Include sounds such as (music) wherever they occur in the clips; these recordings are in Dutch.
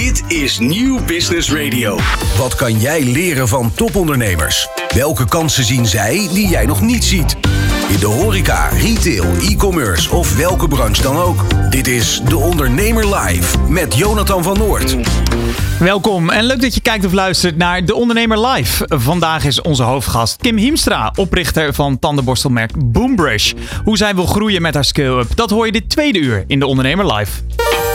Dit is Nieuw Business Radio. Wat kan jij leren van topondernemers? Welke kansen zien zij die jij nog niet ziet? In de horeca, retail, e-commerce of welke branche dan ook. Dit is De Ondernemer Live met Jonathan van Noord. Welkom en leuk dat je kijkt of luistert naar De Ondernemer Live. Vandaag is onze hoofdgast Kim Hiemstra, oprichter van tandenborstelmerk Boombrush. Hoe zij wil groeien met haar skill-up, dat hoor je dit tweede uur in De Ondernemer Live.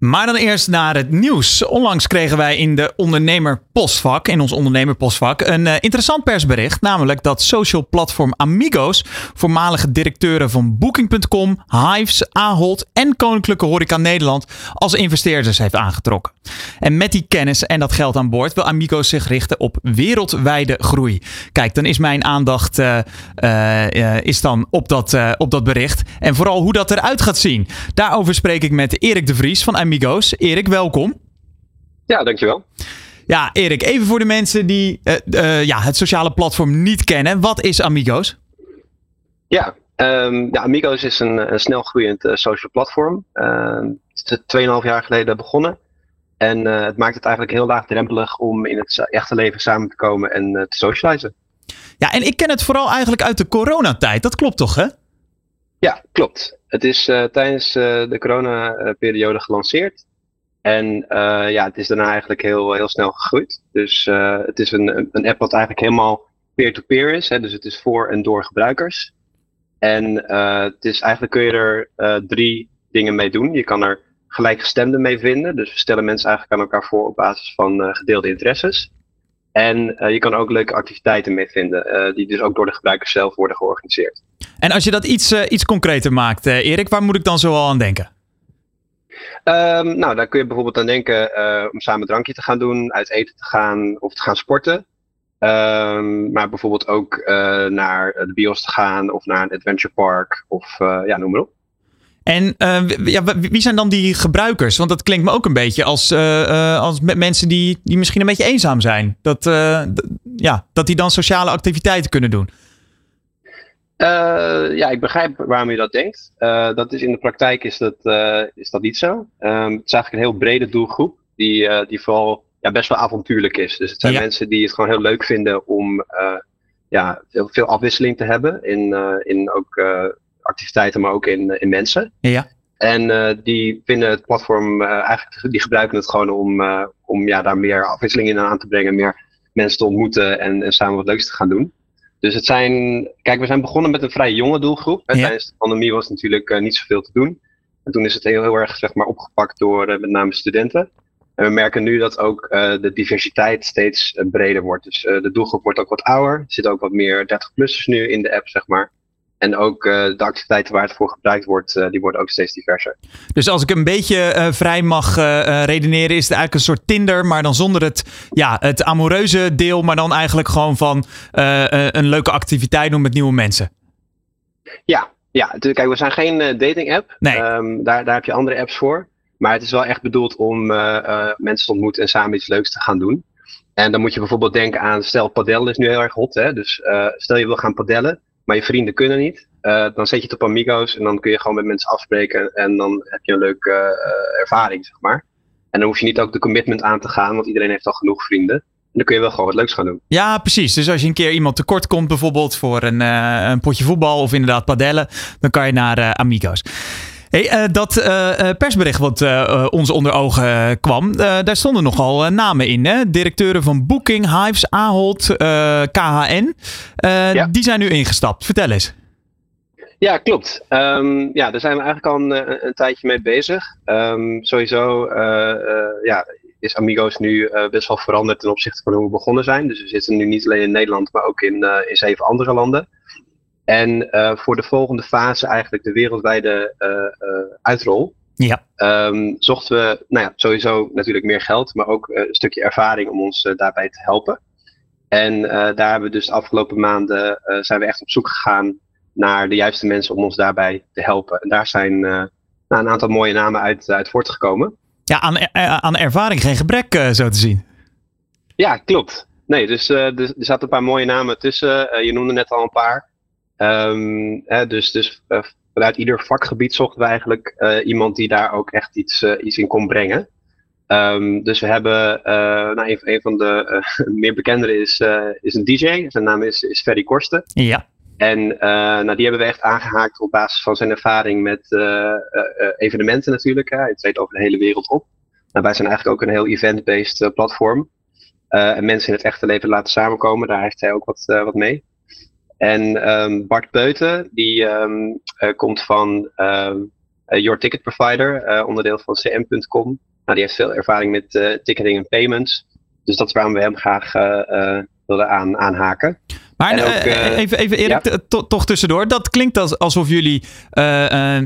Maar dan eerst naar het nieuws. Onlangs kregen wij in de ondernemer postvak, in ons ondernemer postvak, een uh, interessant persbericht. Namelijk dat social platform Amigos voormalige directeuren van Booking.com, Hives, Ahold en Koninklijke Horeca Nederland als investeerders heeft aangetrokken. En met die kennis en dat geld aan boord wil Amigos zich richten op wereldwijde groei. Kijk, dan is mijn aandacht uh, uh, is dan op dat, op dat bericht. En vooral hoe dat eruit gaat zien. Daarover spreek ik met Erik de Vries van Amigos. Amigos. Erik, welkom. Ja, dankjewel. Ja, Erik, even voor de mensen die uh, uh, ja, het sociale platform niet kennen. Wat is Amigos? Ja, um, ja Amigos is een, een snel groeiend uh, social platform. het is 2,5 jaar geleden begonnen. En het maakt het eigenlijk heel laagdrempelig om in het echte leven samen te komen en te socializen. Ja, en ik ken het vooral eigenlijk uit de coronatijd. Dat klopt toch, hè? Ja, klopt. Het is uh, tijdens uh, de coronaperiode gelanceerd. En uh, ja, het is daarna eigenlijk heel, heel snel gegroeid. Dus het is een, een app wat eigenlijk helemaal peer-to-peer is. Hè, dus het is voor en door gebruikers. En het is eigenlijk kun je er drie dingen mee doen. Je kan er gelijkgestemden mee vinden. Dus we stellen mensen eigenlijk aan elkaar voor op basis van gedeelde interesses. En uh, je kan ook leuke activiteiten mee vinden, uh, die dus ook door de gebruikers zelf worden georganiseerd. En als je dat iets, uh, iets concreter maakt, Erik, waar moet ik dan zoal aan denken? Um, nou, daar kun je bijvoorbeeld aan denken om samen drankje te gaan doen, uit eten te gaan of te gaan sporten. Um, maar bijvoorbeeld ook naar de bios te gaan of naar een adventure park of ja, noem maar op. En uh, ja, wie zijn dan die gebruikers? Want dat klinkt me ook een beetje als, uh, uh, als mensen die, die misschien een beetje eenzaam zijn. Dat, ja, dat die dan sociale activiteiten kunnen doen. ja, ik begrijp waarom je dat denkt. dat is in de praktijk is dat, is dat niet zo. Um, het is eigenlijk een heel brede doelgroep die, die vooral ja, best wel avontuurlijk is. Dus het zijn ja. mensen die het gewoon heel leuk vinden om ja, veel, veel afwisseling te hebben in, in ook activiteiten, maar ook in, in mensen. Ja. En uh, die vinden het platform uh, eigenlijk, die gebruiken het gewoon om, uh, om ja, daar meer afwisseling in aan te brengen, meer mensen te ontmoeten en, en samen wat leuks te gaan doen. Dus het zijn, kijk, we zijn begonnen met een vrij jonge doelgroep. Ja. Tijdens de pandemie was natuurlijk niet zoveel te doen. En toen is het heel, heel erg zeg maar, opgepakt door met name studenten. En we merken nu dat ook de diversiteit steeds breder wordt. Dus de doelgroep wordt ook wat ouder. Er zitten ook wat meer 30-plussers nu in de app, zeg maar. En ook uh, de activiteiten waar het voor gebruikt wordt, uh, die worden ook steeds diverser. Dus als ik een beetje uh, vrij mag redeneren, is het eigenlijk een soort Tinder, maar dan zonder het, ja, het amoureuze deel, maar dan eigenlijk gewoon van een leuke activiteit doen met nieuwe mensen. Ja, ja kijk, we zijn geen dating app. Nee. Um, daar, daar heb je andere apps voor. Maar het is wel echt bedoeld om mensen te ontmoeten en samen iets leuks te gaan doen. En dan moet je bijvoorbeeld denken aan, stel padellen is nu heel erg hot, hè? dus stel je wil gaan padellen maar je vrienden kunnen niet. Uh, dan zet je het op Amigos en dan kun je gewoon met mensen afspreken en dan heb je een leuke uh, ervaring, zeg maar. En dan hoef je niet ook de commitment aan te gaan, want iedereen heeft al genoeg vrienden. En dan kun je wel gewoon wat leuks gaan doen. Ja, precies. Dus als je een keer iemand tekort komt, bijvoorbeeld voor een, uh, een potje voetbal of inderdaad padellen, dan kan je naar Amigos. Hey, uh, dat uh, persbericht wat uh, ons onder ogen kwam, daar stonden nogal namen in. Hè? Directeuren van Booking, Hives, Ahold, KHN. Ja. Die zijn nu ingestapt. Vertel eens. Ja, klopt. Um, ja, daar zijn we eigenlijk al een, een tijdje mee bezig. Um, sowieso ja, is Amigos nu best wel veranderd ten opzichte van hoe we begonnen zijn. Dus we zitten nu niet alleen in Nederland, maar ook in, in zeven andere landen. En uh, voor de volgende fase, eigenlijk de wereldwijde uh, uh, uitrol, ja. um, zochten we nou ja, sowieso natuurlijk meer geld, maar ook een stukje ervaring om ons daarbij te helpen. En daar hebben we dus de afgelopen maanden zijn we echt op zoek gegaan naar de juiste mensen om ons daarbij te helpen. En daar zijn nou, een aantal mooie namen uit, uit voortgekomen. Ja, aan, aan ervaring geen gebrek, zo te zien. Ja, klopt. Nee, dus er zaten een paar mooie namen tussen. je noemde net al een paar. Um, hè, dus dus vanuit ieder vakgebied zochten we eigenlijk uh, iemand die daar ook echt iets, uh, iets in kon brengen. Um, dus we hebben, nou, een, een, van de (laughs) meer bekendere is, is een DJ. Zijn naam is, is Ferry Korsten. Ja. En nou, die hebben we echt aangehaakt op basis van zijn ervaring met evenementen natuurlijk. Hè. Hij treedt over de hele wereld op. Nou, wij zijn eigenlijk ook een heel event-based platform. en mensen in het echte leven laten samenkomen. Daar heeft hij ook wat, wat mee. En um, Bart Peuten, die um, uh, komt van um, Your Ticket Provider, uh, onderdeel van cm.com. Nou, die heeft veel ervaring met uh, ticketing en payments. Dus dat is waarom we hem graag wilden aan, aanhaken. Maar ook, even, even Erik, ja? toch tussendoor. Dat klinkt alsof jullie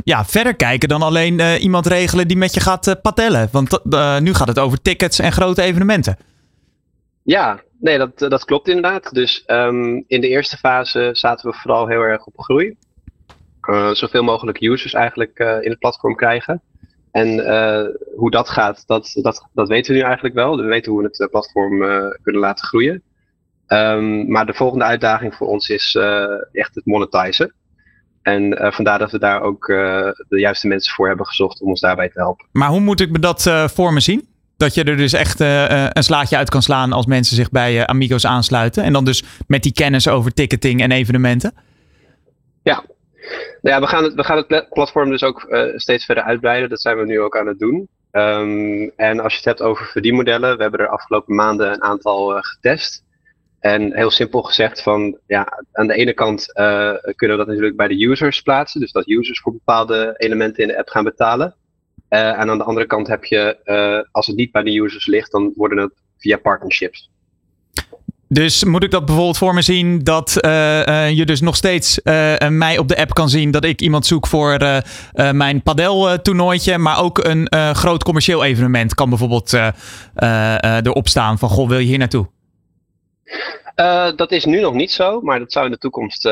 ja, verder kijken dan alleen iemand regelen die met je gaat patellen. Want nu gaat het over tickets en grote evenementen. Ja, nee, dat, dat klopt inderdaad. Dus um, in de eerste fase zaten we vooral heel erg op groei. Uh, zoveel mogelijk users eigenlijk uh, in het platform krijgen. En hoe dat gaat, dat, dat, dat weten we nu eigenlijk wel. We weten hoe we het platform kunnen laten groeien. Um, maar de volgende uitdaging voor ons is echt het monetizen. En vandaar dat we daar ook de juiste mensen voor hebben gezocht om ons daarbij te helpen. Maar hoe moet ik me dat voor me zien? Dat je er dus echt uh, een slaatje uit kan slaan als mensen zich bij uh, Amigos aansluiten. En dan dus met die kennis over ticketing en evenementen. Ja, ja we, gaan het, we gaan het platform dus ook steeds verder uitbreiden. Dat zijn we nu ook aan het doen. Um, en als je het hebt over verdienmodellen, we hebben er afgelopen maanden een aantal getest. En heel simpel gezegd van, ja, aan de ene kant kunnen we dat natuurlijk bij de users plaatsen. Dus dat users voor bepaalde elementen in de app gaan betalen. Uh, en aan de andere kant heb je, uh, als het niet bij de users ligt, dan worden het via partnerships. Dus moet ik dat bijvoorbeeld voor me zien dat uh, je dus nog steeds mij op de app kan zien dat ik iemand zoek voor mijn padel-toernooitje, maar ook een groot commercieel evenement kan bijvoorbeeld erop staan van goh, wil je hier naartoe? dat is nu nog niet zo, maar dat zou in de toekomst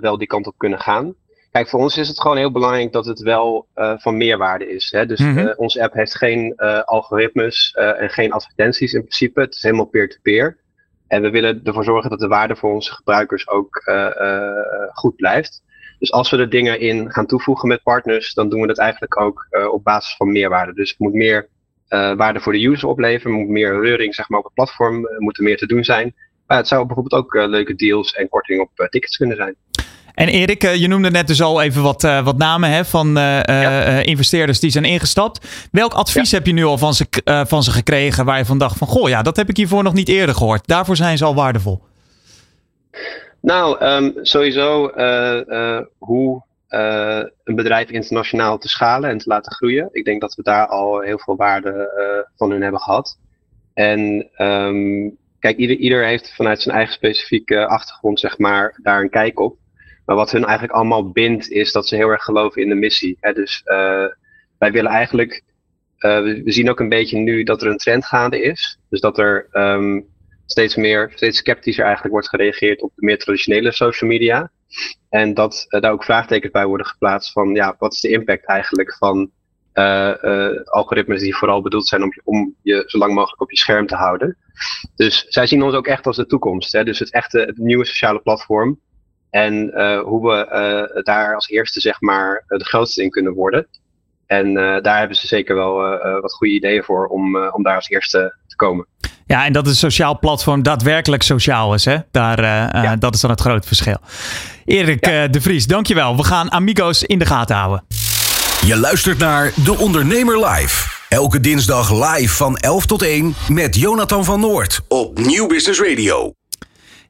wel die kant op kunnen gaan. Kijk, voor ons is het gewoon heel belangrijk dat het wel uh, van meerwaarde is. Hè? Dus mm -hmm. uh, onze app heeft geen uh, algoritmes en geen advertenties in principe. Het is helemaal peer-to-peer. -peer. En we willen ervoor zorgen dat de waarde voor onze gebruikers ook goed blijft. Dus als we er dingen in gaan toevoegen met partners, dan doen we dat eigenlijk ook op basis van meerwaarde. Dus het moet meer waarde voor de user opleveren, moet meer reuring zeg maar, op het platform, moet er meer te doen zijn. Maar het zou bijvoorbeeld ook leuke deals en korting op tickets kunnen zijn. En Erik, eh, je noemde net dus al even wat, uh, wat namen hè, van uh, investeerders die zijn ingestapt. Welk advies ja. heb je nu al van ze, van ze gekregen waar je van dacht van... goh, ja, dat heb ik hiervoor nog niet eerder gehoord. Daarvoor zijn ze al waardevol. Nou, um, sowieso hoe een bedrijf internationaal te schalen en te laten groeien. Ik denk dat we daar al heel veel waarde van hun hebben gehad. En um, kijk, ieder, ieder heeft vanuit zijn eigen specifieke achtergrond zeg maar, daar een kijk op. Maar wat hun eigenlijk allemaal bindt, is dat ze heel erg geloven in de missie. Hè? Dus uh, wij willen eigenlijk. Uh, we, zien ook een beetje nu dat er een trend gaande is. Dus dat er um, steeds meer, steeds sceptischer eigenlijk wordt gereageerd op de meer traditionele social media. En dat uh, daar ook vraagtekens bij worden geplaatst van ja, wat is de impact eigenlijk van algoritmes die vooral bedoeld zijn om je, om je zo lang mogelijk op je scherm te houden. Dus zij zien ons ook echt als de toekomst. Hè? Dus het echte het nieuwe sociale platform. En uh, hoe we uh, daar als eerste zeg maar de grootste in kunnen worden. En uh, daar hebben ze zeker wel wat goede ideeën voor om, om daar als eerste te komen. Ja, en dat het sociaal platform daadwerkelijk sociaal is. Hè? Daar, ja. Dat is dan het grote verschil. Erik ja. de Vries, dankjewel. We gaan Amigo's in de gaten houden. Je luistert naar De Ondernemer Live. Elke dinsdag live van 11 tot 1 met Jonathan van Noord op Nieuw Business Radio.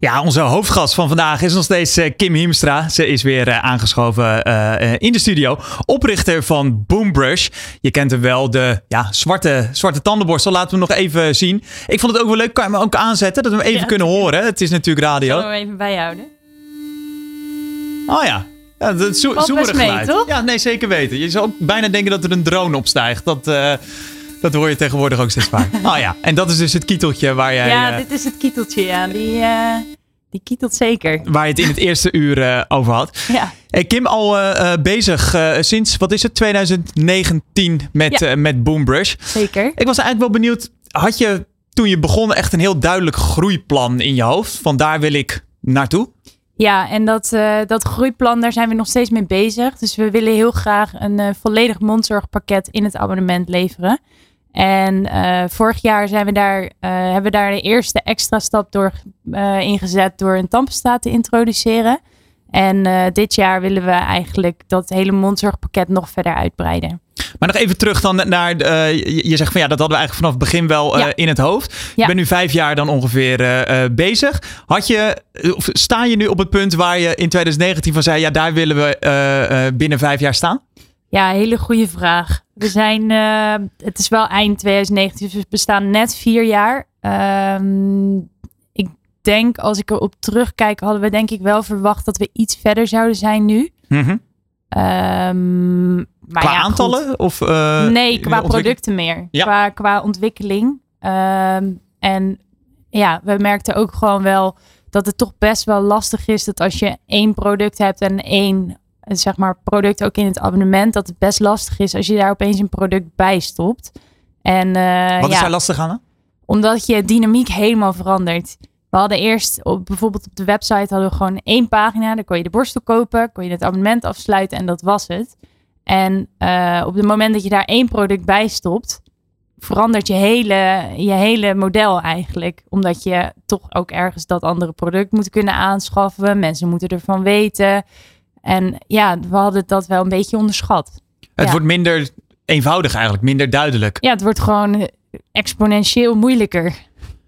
Ja, onze hoofdgast van vandaag is nog steeds uh, Kim Hiemstra. Ze is weer uh, aangeschoven uh, in de studio. Oprichter van Boombrush. Je kent hem wel, de ja, zwarte, zwarte tandenborstel. Laten we hem nog even zien. Ik vond het ook wel leuk. Kan je hem ook aanzetten? Dat we hem even ja, kunnen horen. Het is natuurlijk radio. Zullen we hem even bijhouden? Oh ja. Ja, dat zo, geluid. Mee, toch? Ja, nee, zeker weten. Je zou ook bijna denken dat er een drone opstijgt. Dat, Dat hoor je tegenwoordig ook steeds vaak. (laughs) Oh ja, en dat is dus het kieteltje waar jij... Ja, eh, dit is het kieteltje, ja. Die, eh, die kietelt zeker. waar je het in het eerste uur eh, over had. Ja. Hey, Kim, al bezig sinds, wat is het, 2019 met, Ja. met Boombrush. Zeker. Ik was eigenlijk wel benieuwd, had je toen je begon echt een heel duidelijk groeiplan in je hoofd? Van daar wil ik naartoe? Ja, en dat, dat groeiplan, daar zijn we nog steeds mee bezig. Dus we willen heel graag een volledig mondzorgpakket in het abonnement leveren. En eh, vorig jaar zijn we daar, eh, hebben we daar de eerste extra stap door eh, ingezet door een tandpasta te introduceren. En dit jaar willen we eigenlijk dat hele mondzorgpakket nog verder uitbreiden. Maar nog even terug dan naar, je, zegt van ja, dat hadden we eigenlijk vanaf het begin wel Ja. in het hoofd. Je Ja. bent nu vijf jaar dan ongeveer bezig. Had je, of sta je nu op het punt waar je in 2019 van zei, ja, daar willen we binnen vijf jaar staan? Ja, hele goede vraag. We zijn, eh, het is wel eind 2019, dus we bestaan net vier jaar. Ehm, ik denk, als ik erop terugkijk, hadden we denk ik wel verwacht dat we iets verder zouden zijn nu. Mhm. Ehm, maar Qua ja, goed. aantallen? Of, eh, Nee, qua producten meer. Ja. Qua, qua ontwikkeling. Ehm, en ja, we merkten ook gewoon wel dat het toch best wel lastig is dat als je één product hebt en één zeg maar, product ook in het abonnement, dat het best lastig is als je daar opeens een product bij stopt. En eh, Wat is ja, daar lastig aan? omdat je dynamiek helemaal verandert. We hadden eerst op, bijvoorbeeld op de website hadden we gewoon één pagina. Daar kon je de borstel kopen, kon je het abonnement afsluiten en dat was het. En eh, op het moment dat je daar één product bij stopt, verandert je hele, je hele model eigenlijk. Omdat je toch ook ergens dat andere product moet kunnen aanschaffen. Mensen moeten ervan weten. En ja, we hadden dat wel een beetje onderschat. Het Ja. wordt minder eenvoudig eigenlijk, minder duidelijk. Ja, het wordt gewoon exponentieel moeilijker.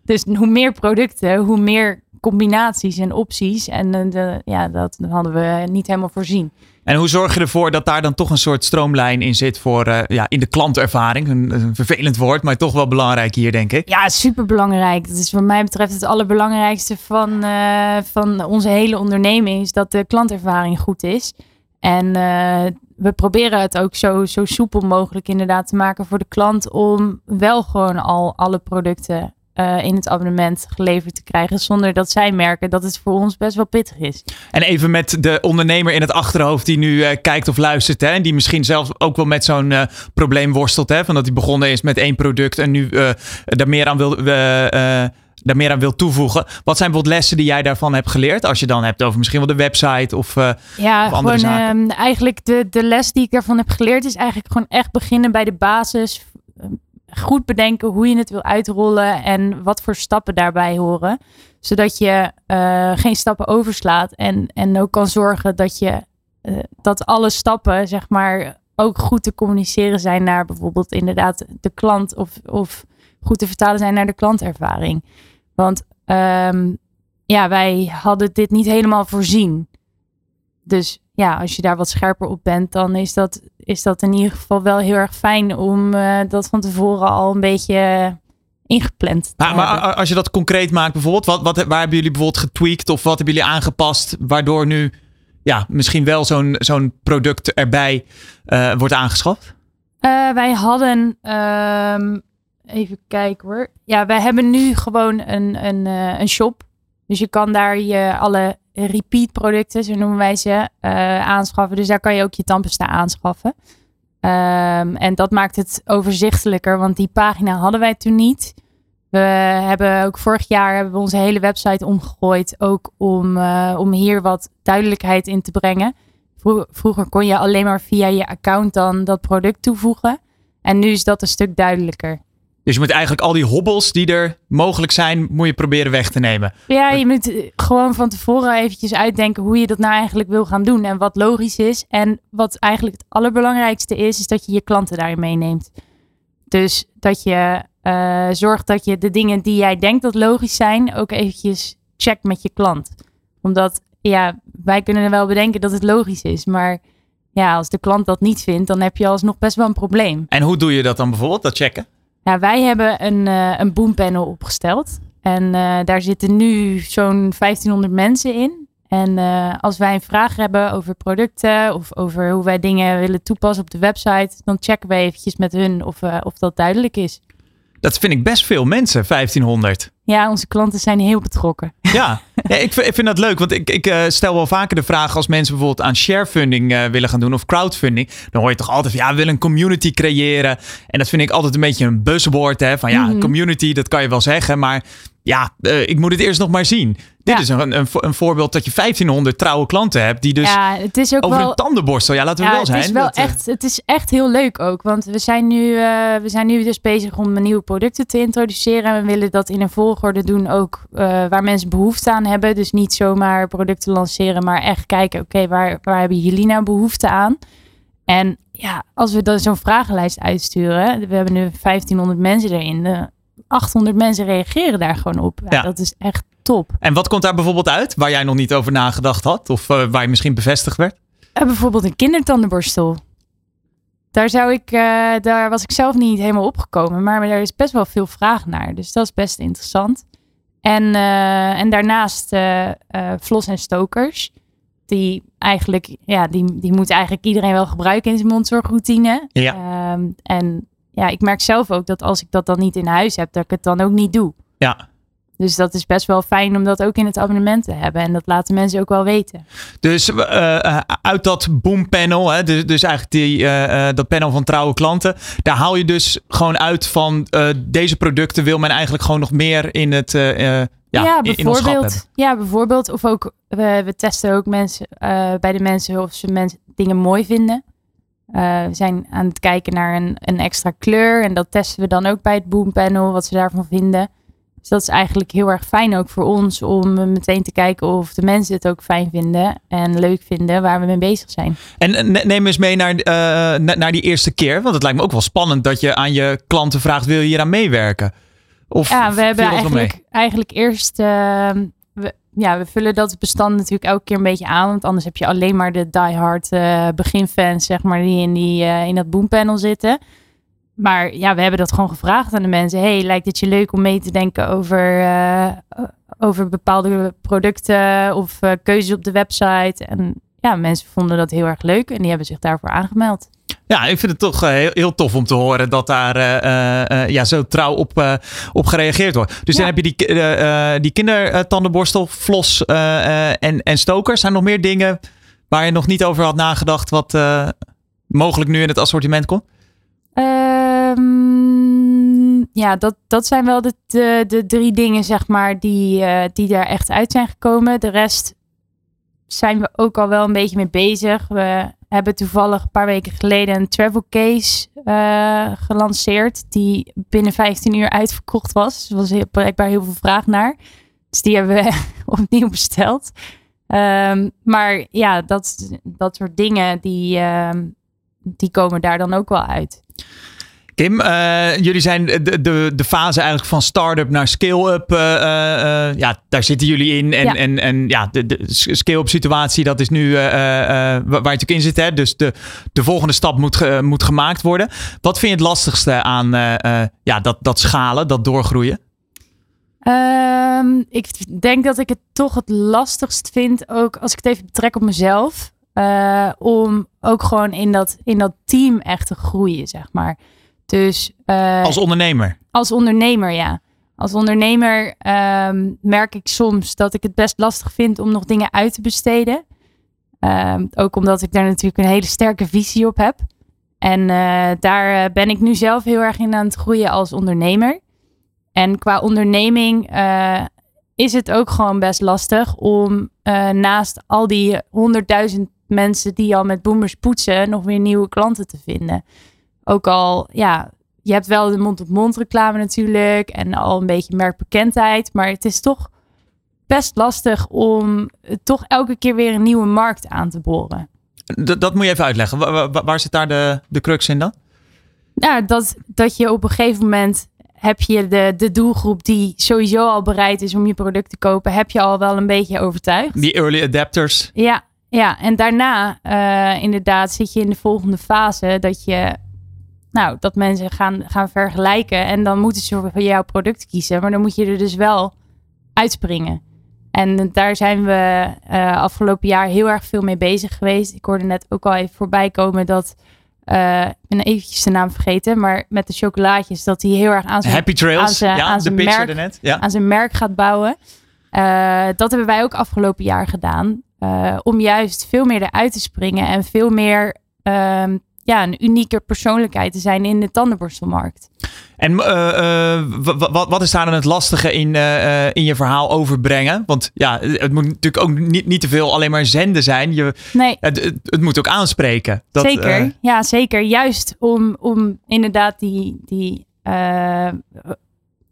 Dus hoe meer producten, hoe meer combinaties en opties. En eh, de, ja, dat hadden we niet helemaal voorzien. En hoe zorg je ervoor dat daar dan toch een soort stroomlijn in zit voor eh, ja, in de klantervaring? Een, vervelend woord, maar toch wel belangrijk hier, denk ik. Ja, super belangrijk. Dat is wat mij betreft het allerbelangrijkste van, eh, van onze hele onderneming. Is dat de klantervaring goed is. En eh, we proberen het ook zo, zo soepel mogelijk inderdaad te maken voor de klant. Om wel gewoon al alle producten eh, in het abonnement geleverd te krijgen. Zonder dat zij merken dat het voor ons best wel pittig is. En even met de ondernemer in het achterhoofd die nu eh, kijkt of luistert. Hè, en die misschien zelf ook wel met zo'n eh, probleem worstelt. Hè, van dat hij begonnen is met één product en nu daar, meer aan wil, daar meer aan wil toevoegen. Wat zijn bijvoorbeeld lessen die jij daarvan hebt geleerd? Als je dan hebt over misschien wel de website of... Ja, Of andere gewoon zaken. ehm, eigenlijk de, de les die ik ervan heb geleerd is eigenlijk gewoon echt beginnen bij de basis. Goed bedenken hoe je het wil uitrollen en wat voor stappen daarbij horen. Zodat je eh, geen stappen overslaat en, en ook kan zorgen dat je eh, dat alle stappen, zeg maar, ook goed te communiceren zijn naar bijvoorbeeld inderdaad de klant of, of goed te vertalen zijn naar de klantervaring. Want ehm, ja, wij hadden dit niet helemaal voorzien. Dus ja, als je daar wat scherper op bent, dan is dat, is dat in ieder geval wel heel erg fijn om eh, dat van tevoren al een beetje ingepland te maar, maar als je dat concreet maakt bijvoorbeeld. Wat, wat, waar hebben jullie bijvoorbeeld getweakt of wat hebben jullie aangepast waardoor nu ja, misschien wel zo'n zo'n product erbij eh, wordt aangeschaft? Eh, wij hadden, ehm, even kijken hoor. Ja, wij hebben nu gewoon een, een, een shop. Dus je kan daar je alle repeat producten, zo noemen wij ze, eh, aanschaffen. Dus daar kan je ook je tandpasta aanschaffen. Ehm, en dat maakt het overzichtelijker, want die pagina hadden wij toen niet. We hebben ook vorig jaar hebben we onze hele website omgegooid, ook om, eh, om hier wat duidelijkheid in te brengen. Vro- Vroeger kon je alleen maar via je account dan dat product toevoegen. En nu is dat een stuk duidelijker. Dus je moet eigenlijk al die hobbels die er mogelijk zijn, moet je proberen weg te nemen. Ja, je moet eh, gewoon van tevoren eventjes uitdenken hoe je dat nou eigenlijk wil gaan doen. En wat logisch is. En wat eigenlijk het allerbelangrijkste is, is dat je je klanten daarin meeneemt. Dus dat je eh, zorgt dat je de dingen die jij denkt dat logisch zijn, ook eventjes checkt met je klant. Omdat, ja, wij kunnen wel bedenken dat het logisch is. Maar ja, als de klant dat niet vindt, dan heb je alsnog best wel een probleem. En hoe doe je dat dan bijvoorbeeld, dat checken? Nou, wij hebben een, eh een boompanel opgesteld. En eh, daar zitten nu zo'n 1500 mensen in. En uh, als wij een vraag hebben over producten of over hoe wij dingen willen toepassen op de website, dan checken we eventjes met hun of, uh, of dat duidelijk is. Dat vind ik best veel mensen, 1500. Ja, onze klanten zijn heel betrokken. Ja, (laughs) ja ik, vind, ik, vind dat leuk. Want ik, ik uh, stel wel vaker de vraag als mensen bijvoorbeeld aan sharefunding uh, willen gaan doen of crowdfunding. Dan hoor je toch altijd van ja, we willen een community creëren. En dat vind ik altijd een beetje een buzzword. Hè, van ja, mm -hmm. community, dat kan je wel zeggen. Maar ja, uh, ik moet het eerst nog maar zien. Dit Ja. is een, een, een voorbeeld dat je 1500 trouwe klanten hebt. Die dus ja, het is ook over wel. een tandenborstel. Ja, laten we Ja, wel zijn. het is wel dat, eh, echt, het is echt heel leuk ook. Want we zijn, nu, eh, we zijn nu dus bezig om nieuwe producten te introduceren. En we willen dat in een volgorde doen ook eh, waar mensen behoefte aan hebben. Dus niet zomaar producten lanceren, maar echt kijken, oké, waar, waar hebben jullie nou behoefte aan? En ja, als we dan zo'n vragenlijst uitsturen, we hebben nu 1500 mensen erin. De 800 mensen reageren daar gewoon op. Ja, Ja. Dat is echt top. En wat komt daar bijvoorbeeld uit waar jij nog niet over nagedacht had? Of eh, waar je misschien bevestigd werd? En bijvoorbeeld een kindertandenborstel. Daar, zou ik, eh, daar was ik zelf niet helemaal opgekomen. Maar daar is best wel veel vraag naar. Dus dat is best interessant. En, eh, en daarnaast eh eh, Vlos en Stokers. Die eigenlijk, ja, die, die moet eigenlijk iedereen wel gebruiken in zijn mondzorgroutine. Ja. Ehm, en ja, ik merk zelf ook dat als ik dat dan niet in huis heb, dat ik het dan ook niet doe. Ja. Dus dat is best wel fijn om dat ook in het abonnement te hebben. En dat laten mensen ook wel weten. Dus eh, eh, uit dat boompanel, hè, dus, dus eigenlijk die, eh, dat panel van trouwe klanten, daar haal je dus gewoon uit van deze producten wil men eigenlijk gewoon nog meer in het ja, in, in hebben. bijvoorbeeld. Ja, bijvoorbeeld. Of ook, we, we testen ook mensen, bij de mensen of ze mensen dingen mooi vinden. Eh, we zijn aan het kijken naar een, een extra kleur. En dat testen we dan ook bij het Boom Panel, wat ze daarvan vinden. Dus dat is eigenlijk heel erg fijn ook voor ons om meteen te kijken of de mensen het ook fijn vinden en leuk vinden waar we mee bezig zijn. En ne- neem eens mee naar, eh, na- naar die eerste keer, want het lijkt me ook wel spannend dat je aan je klanten vraagt, wil je hier aan meewerken? Of Ja, we hebben eigenlijk, eigenlijk eerst. ehm, ja, we vullen dat bestand natuurlijk elke keer een beetje aan. Want anders heb je alleen maar de diehard eh beginfans, zeg maar, die in, die, eh, in dat boompanel zitten. Maar ja, we hebben dat gewoon gevraagd aan de mensen. Hey, lijkt het je leuk om mee te denken over, eh, over bepaalde producten of keuzes op de website? En ja, mensen vonden dat heel erg leuk en die hebben zich daarvoor aangemeld. Ja, ik vind het toch eh, heel, heel tof om te horen dat daar eh, eh, ja, zo trouw op, op gereageerd wordt. Dus dan heb je die, die kindertandenborstel, Flos en, en Stokers. Zijn er nog meer dingen waar je nog niet over had nagedacht wat mogelijk nu in het assortiment komt? Ehm, ja, dat, dat zijn wel de, de, de drie dingen, zeg maar, die, die daar echt uit zijn gekomen. De rest zijn we ook al wel een beetje mee bezig. We hebben toevallig een paar weken geleden een travel case eh, gelanceerd, die binnen 15 uur uitverkocht was. Er was heel, blijkbaar heel veel vraag naar. Dus die hebben we (laughs) opnieuw besteld. Ehm, maar ja, dat, dat soort dingen, die, ehm, die komen daar dan ook wel uit. Kim, eh, jullie zijn de, de, de fase eigenlijk van start-up naar scale-up. eh, eh, ja, daar zitten jullie in. En Ja. en, en, ja de, de scale-up situatie, dat is nu waar je natuurlijk in zit. Hè? Dus de, de volgende stap moet, ge- moet gemaakt worden. Wat vind je het lastigste aan ja, dat, dat schalen, dat doorgroeien? Ehm, ik denk dat ik het toch het lastigst vind, ook als ik het even betrek op mezelf, om ook gewoon in dat, in dat team echt te groeien, zeg maar. Dus eh, Als ondernemer. als ondernemer, ja. Als ondernemer ehm, merk ik soms dat ik het best lastig vind om nog dingen uit te besteden. Ehm, ook omdat ik daar natuurlijk een hele sterke visie op heb. En eh, daar eh, ben ik nu zelf heel erg in aan het groeien als ondernemer. En qua onderneming is het ook gewoon best lastig om naast al die honderdduizend mensen die al met boomers poetsen, nog weer nieuwe klanten te vinden. Ook al, ja, je hebt wel de mond-op-mond reclame natuurlijk en al een beetje merkbekendheid, maar het is toch best lastig om toch elke keer weer een nieuwe markt aan te boren. D- dat moet je even uitleggen. Wa- wa- waar zit daar de, de crux in dan? Nou, dat, dat je op een gegeven moment heb je de, de doelgroep die sowieso al bereid is om je product te kopen, heb je al wel een beetje overtuigd. Die early adapters. Ja, ja. en daarna eh, inderdaad zit je in de volgende fase dat je, nou, dat mensen gaan, gaan vergelijken en dan moeten ze voor jouw product kiezen, maar dan moet je er dus wel uitspringen. En daar zijn we uh, afgelopen jaar heel erg veel mee bezig geweest. Ik hoorde net ook al even voorbij komen dat uh, ik ben eventjes de naam vergeten, maar met de chocolaatjes, dat hij heel erg aan zijn, Happy Trails, aan zijn, ja, aan de zijn, merk, ernet. Ja. aan zijn merk gaat bouwen. Uh, dat hebben wij ook afgelopen jaar gedaan. Om juist veel meer eruit te springen en veel meer uh, ja, een unieke persoonlijkheid te zijn in de tandenborstelmarkt. En uh, wat, wat is daar dan het lastige in, uh, in je verhaal overbrengen? Want ja, het moet natuurlijk ook niet, niet te veel alleen maar zenden zijn. Je, nee. het moet ook aanspreken. Dat, zeker, ja zeker. Juist om, om inderdaad die, die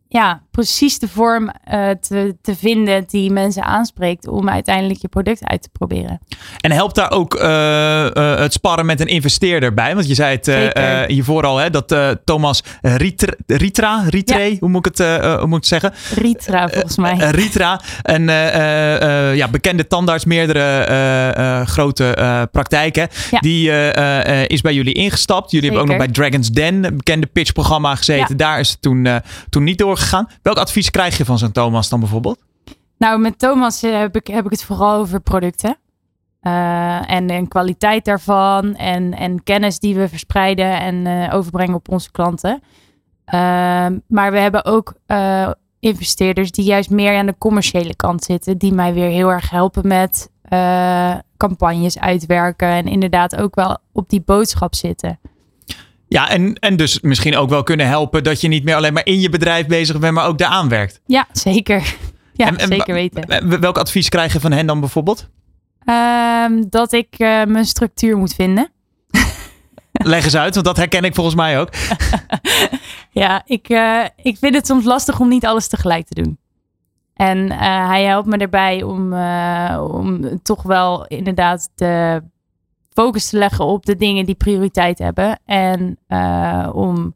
ja, precies de vorm uh, te, te vinden die mensen aanspreekt om uiteindelijk je product uit te proberen. En helpt daar ook uh, uh, het sparren met een investeerder bij? Want je zei het hiervoor al, hè, dat Thomas Ritra, Ritra, ja. hoe, moet ik het, hoe moet ik zeggen? Ritra volgens mij. Ritra, een ja, bekende tandarts, meerdere grote praktijken. Ja. Die is bij jullie ingestapt. Jullie Zeker. hebben ook nog bij Dragon's Den, een bekende pitchprogramma gezeten. Ja. Daar is het toen, toen niet door gegaan. Welk advies krijg je van zo'n Thomas dan bijvoorbeeld? Nou, met Thomas heb ik, heb ik het vooral over producten. Uh, en, en kwaliteit daarvan. En, en kennis die we verspreiden en uh, overbrengen op onze klanten. Uh, maar we hebben ook investeerders die juist meer aan de commerciële kant zitten. Die mij weer heel erg helpen met campagnes uitwerken. En inderdaad ook wel op die boodschap zitten. Ja, en, en dus misschien ook wel kunnen helpen dat je niet meer alleen maar in je bedrijf bezig bent, maar ook daaraan werkt. Ja, zeker. (laughs) Ja, en, en, zeker weten. Welk advies krijg je van hen dan bijvoorbeeld? Um, dat ik uh, mijn structuur moet vinden. (laughs) Leg eens uit, want dat herken ik volgens mij ook. (laughs) ja, ik, uh, ik vind het soms lastig om niet alles tegelijk te doen. En uh, hij helpt me erbij om, om toch wel inderdaad de focus te leggen op de dingen die prioriteit hebben. En uh, om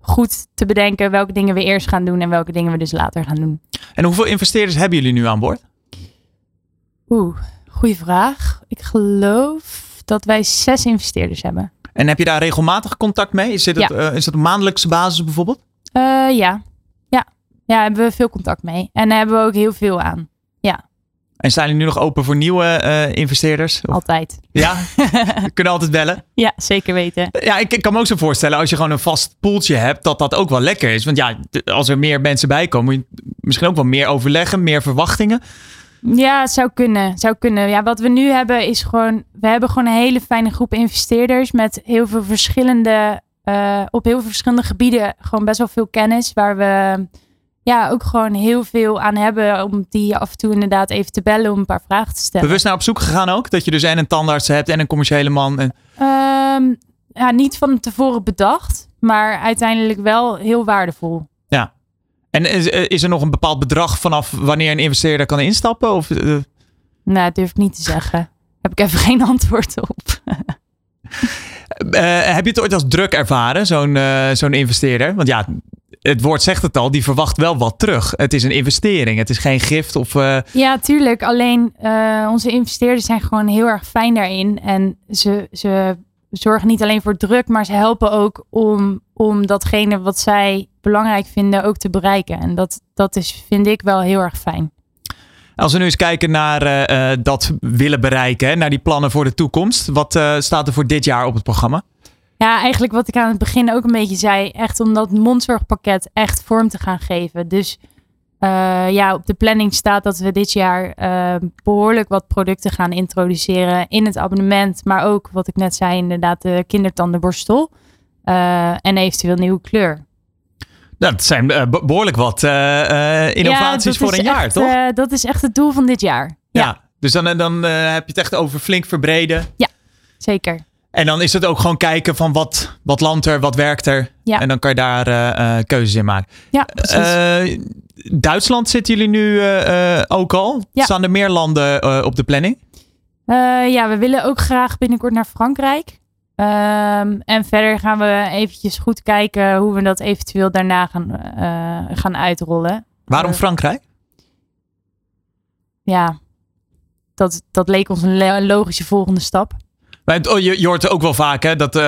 goed te bedenken welke dingen we eerst gaan doen en welke dingen we dus later gaan doen. En hoeveel investeerders hebben jullie nu aan boord? Oeh, goede vraag. Ik geloof dat wij zes investeerders hebben. En heb je daar regelmatig contact mee? Is, dit ja. het, uh, is dat op maandelijkse basis bijvoorbeeld? Uh, ja. ja. Ja, hebben we veel contact mee. En daar hebben we ook heel veel aan. En staan jullie nu nog open voor nieuwe uh, investeerders? Of? Altijd. Ja, (laughs) we kunnen altijd bellen. Ja, zeker weten. Ja, ik, ik, kan me ook zo voorstellen als je gewoon een vast poeltje hebt, dat dat ook wel lekker is. Want ja, als er meer mensen bij komen, moet je misschien ook wel meer overleggen, meer verwachtingen. Ja, het zou kunnen. Zou kunnen. Ja, wat we nu hebben is gewoon, we hebben gewoon een hele fijne groep investeerders met heel veel verschillende, uh, op heel veel verschillende gebieden gewoon best wel veel kennis waar we ja, ook gewoon heel veel aan hebben om die af en toe inderdaad even te bellen om een paar vragen te stellen. Bewust naar op zoek gegaan ook? Dat je dus en een tandarts hebt en een commerciële man? En... Um, ja, niet van tevoren bedacht, maar uiteindelijk wel heel waardevol. Ja. En is, is er nog een bepaald bedrag vanaf wanneer een investeerder kan instappen? Of, uh... Nou, dat durf ik niet te zeggen. Heb ik even (laughs) geen antwoord op. Uh, (laughs) heb je het ooit als druk ervaren, zo'n uh, zo'n investeerder? Want ja, het woord zegt het al, die verwacht wel wat terug. Het is een investering, het is geen gift of... Uh... Ja, tuurlijk. Alleen uh, onze investeerders zijn gewoon heel erg fijn daarin. En ze, ze zorgen niet alleen voor druk, maar ze helpen ook om, om datgene wat zij belangrijk vinden ook te bereiken. En dat, dat is, vind ik wel heel erg fijn. Als we nu eens kijken naar uh, dat willen bereiken, hè, naar die plannen voor de toekomst. Wat staat er voor dit jaar op het programma? Ja, eigenlijk wat ik aan het begin ook een beetje zei. Echt om dat mondzorgpakket echt vorm te gaan geven. Dus uh, ja, op de planning staat dat we dit jaar uh, behoorlijk wat producten gaan introduceren in het abonnement. Maar ook, wat ik net zei, inderdaad de kindertandenborstel. Uh, en eventueel nieuwe kleur. Nou, dat zijn behoorlijk wat innovaties ja, voor een jaar, toch? dat is echt het doel van dit jaar. Ja, ja dus dan, dan heb je het echt over flink verbreden. Ja, zeker. En dan is het ook gewoon kijken van wat, wat landt er, wat werkt er. Ja. En dan kan je daar uh, keuzes in maken. Ja, uh, Duitsland zitten jullie nu uh, ook al? Ja. Staan er meer landen op de planning? ja, we willen ook graag binnenkort naar Frankrijk. Um, en verder gaan we eventjes goed kijken hoe we dat eventueel daarna gaan, gaan uitrollen. Waarom Frankrijk? Ja, dat, dat leek ons een logische volgende stap. Oh, je, je hoort ook wel vaak hè, dat uh,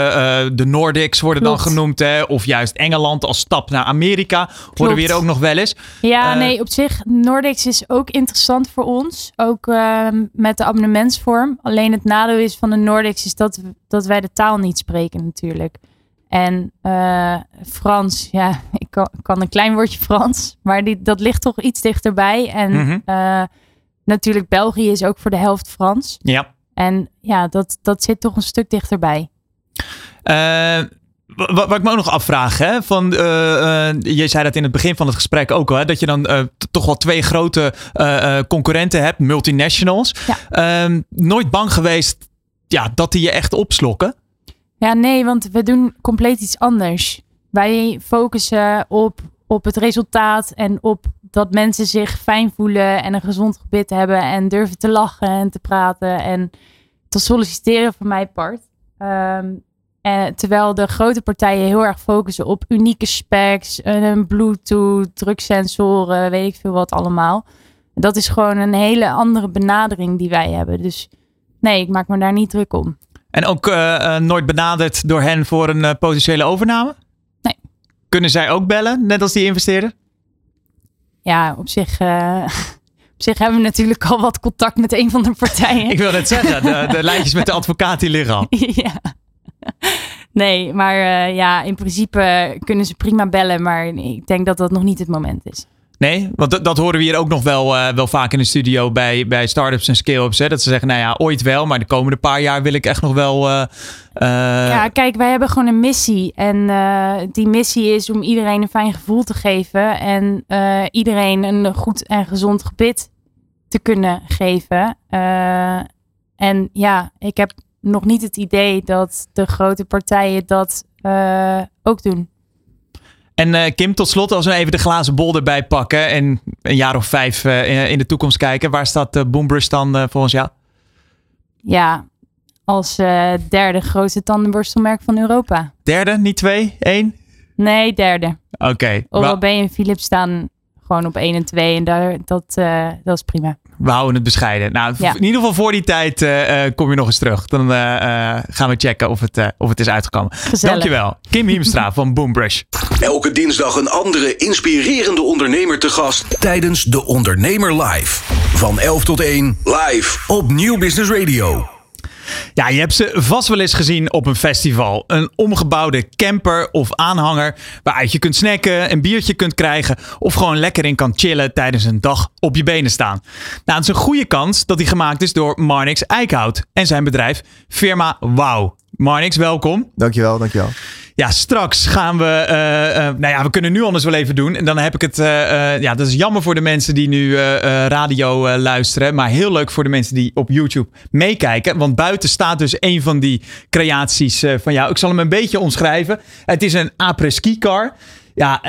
de Nordics worden Klopt. dan genoemd. Hè, of juist Engeland als stap naar Amerika. Horen we hier ook nog wel eens. Ja, Uh, nee, op zich, Nordics is ook interessant voor ons. Ook uh, met de abonnementsvorm. Alleen het nadeel is van de Nordics is dat, dat wij de taal niet spreken natuurlijk. En Frans, ja, (laughs) ik kan, kan, een klein woordje Frans. Maar die, dat ligt toch iets dichterbij. En mm -hmm. natuurlijk België is ook voor de helft Frans. Ja. En ja, dat, dat zit toch een stuk dichterbij. Uh, wat, wat ik me ook nog afvraag, hè, van, uh, uh, je zei dat in het begin van het gesprek ook al, hè, dat je dan toch wel twee grote concurrenten hebt, multinationals. Ja. nooit bang geweest ja, dat die je echt opslokken? Ja, nee, want we doen compleet iets anders. Wij focussen op, op het resultaat en op dat mensen zich fijn voelen en een gezond gebit hebben en durven te lachen en te praten en te solliciteren voor mijn part. Um, en terwijl de grote partijen heel erg focussen op unieke specs, een Bluetooth, druksensoren, weet ik veel wat allemaal. Dat is gewoon een hele andere benadering die wij hebben. Dus nee, ik maak me daar niet druk om. En ook uh, uh, nooit benaderd door hen voor een uh, potentiële overname? Nee. Kunnen zij ook bellen, net als die investeerder? Ja, op zich, eh, (laughs) op zich hebben we natuurlijk al wat contact met een van de partijen. (laughs) Ik wil net zeggen, de, de lijntjes met de advocaat die liggen al. (laughs) ja. Nee, maar uh, ja, in principe kunnen ze prima bellen, maar ik denk dat dat nog niet het moment is. Nee, want dat, horen we hier ook nog wel, uh, wel vaak in de studio bij, bij start-ups en scale-ups. Dat ze zeggen, nou ja, ooit wel, maar de komende paar jaar wil ik echt nog wel... Uh, ja, kijk, wij hebben gewoon een missie. En die missie is om iedereen een fijn gevoel te geven. En iedereen een goed en gezond gebit te kunnen geven. en ja, ik heb nog niet het idee dat de grote partijen dat ook doen. En uh, Kim, tot slot, als we even de glazen bol erbij pakken en een jaar of vijf uh, in de toekomst kijken, waar staat uh, Boombrush dan volgens jou? Ja, als derde grootste tandenborstelmerk van Europa. Derde, niet twee, één? Nee, derde. Oké. Okay. OLB en Philips staan gewoon op 1 en 2 en daar, dat, dat is prima. We houden het bescheiden. Nou, ja. in ieder geval voor die tijd uh, kom je nog eens terug. Dan uh, gaan we checken of het, of het is uitgekomen. Gezellig. Dankjewel. Kim Hiemstra (laughs) van Boombrush. Elke dinsdag een andere inspirerende ondernemer te gast tijdens De Ondernemer Live. Van 11 tot 1 live op Nieuw Business Radio. Ja, je hebt ze vast wel eens gezien op een festival. Een omgebouwde camper of aanhanger waaruit je kunt snacken, een biertje kunt krijgen of gewoon lekker in kan chillen tijdens een dag op je benen staan. Nou, het is een goede kans dat die gemaakt is door Marnix Eickhout en zijn bedrijf Firma Wow. Marnix, welkom. Dankjewel, dankjewel. Ja, straks gaan we. Uh, nou ja, we kunnen nu anders wel even doen. En dan heb ik het. Uh, ja, dat is jammer voor de mensen die nu radio luisteren. Maar heel leuk voor de mensen die op YouTube meekijken. Want buiten staat dus een van die creaties van jou. Ik zal hem een beetje omschrijven. Het is een après-ski car. Ja,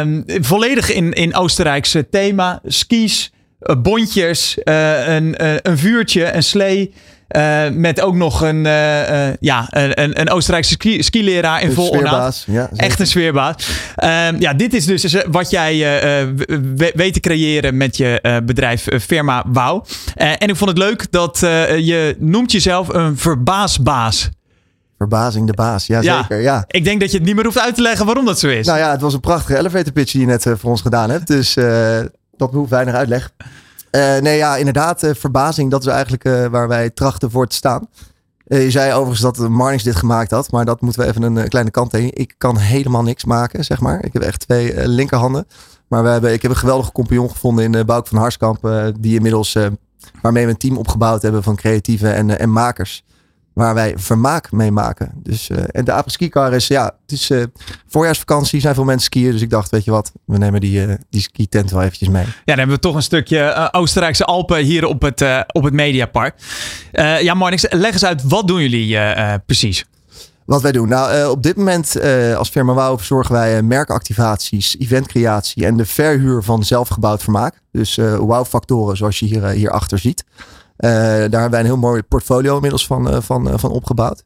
um, volledig in, in Oostenrijkse thema. Skis, bondjes, een, een vuurtje, een slee. Uh, met ook nog een, uh, uh, ja, een, een Oostenrijkse ski, skileraar in vol. Ja, Echt een sfeerbaas. ja, dit is dus wat jij weet te creëren met je bedrijf Firma Wauw. en ik vond het leuk dat je noemt jezelf een verbaasbaas. Verbazing de baas, ja, ja zeker. Ja. Ik denk dat je het niet meer hoeft uit te leggen waarom dat zo is. Nou ja, het was een prachtige elevator pitch die je net voor ons gedaan hebt. Dus dat hoeft weinig uitleg. Uh, nee, ja, inderdaad. Uh, verbazing, dat is eigenlijk uh, waar wij trachten voor te staan. je zei overigens dat Marnix dit gemaakt had, maar dat moeten we even een kleine kant heen. Ik kan helemaal niks maken, zeg maar. Ik heb echt twee linkerhanden. Maar we hebben, ik heb een geweldige compagnon gevonden in uh, Bouk van Harskamp, die inmiddels, waarmee we een team opgebouwd hebben van creatieven en, en makers waar wij vermaak mee maken. Dus, uh, en de apres-ski car is, ja, het is uh, voorjaarsvakantie, zijn veel mensen skiën. Dus ik dacht, weet je wat, we nemen die, uh, die ski tent wel eventjes mee. Ja, dan hebben we toch een stukje Oostenrijkse Alpen hier op het, op het Mediapark. ja, Marnix, leg eens uit, wat doen jullie precies? Wat wij doen? Nou, op dit moment als firma Wauw verzorgen wij merkactivaties, eventcreatie en de verhuur van zelfgebouwd vermaak. Dus Wauw-factoren zoals je hier, hier achter ziet. Uh, daar hebben wij een heel mooi portfolio inmiddels van, uh, van, uh, van opgebouwd.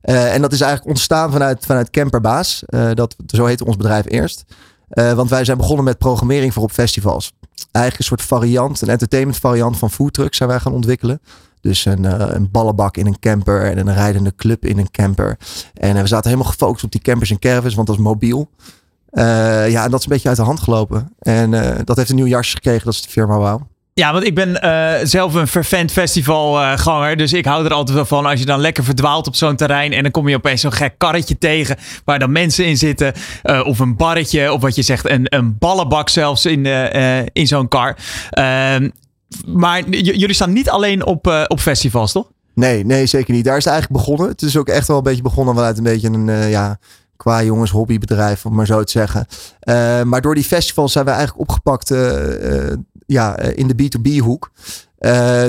en dat is eigenlijk ontstaan vanuit, vanuit Camperbaas. dat, zo heette ons bedrijf eerst. want wij zijn begonnen met programmering voor op festivals. Eigenlijk een soort variant, een entertainment variant van foodtrucks zijn wij gaan ontwikkelen. Dus een, een ballenbak in een camper en een rijdende club in een camper. En we zaten helemaal gefocust op die campers en caravans, want dat is mobiel. Ja, en dat is een beetje uit de hand gelopen. En dat heeft een nieuw jasje gekregen, dat is de firma Wow. Ja, want ik ben uh, zelf een vervent festivalganger. Dus ik hou er altijd wel van als je dan lekker verdwaalt op zo'n terrein. En dan kom je opeens zo'n gek karretje tegen. Waar dan mensen in zitten. Uh, of een barretje. Of wat je zegt, een, een ballenbak zelfs in, in zo'n kar. Ehm, maar jullie staan niet alleen op, op festivals, toch? Nee, nee, zeker niet. Daar is het eigenlijk begonnen. Het is ook echt wel een beetje begonnen vanuit een beetje een ja, qua jongens hobbybedrijf, om maar zo te zeggen. Uh, maar door die festivals zijn we eigenlijk opgepakt uh, uh, ja, in de B2B hoek.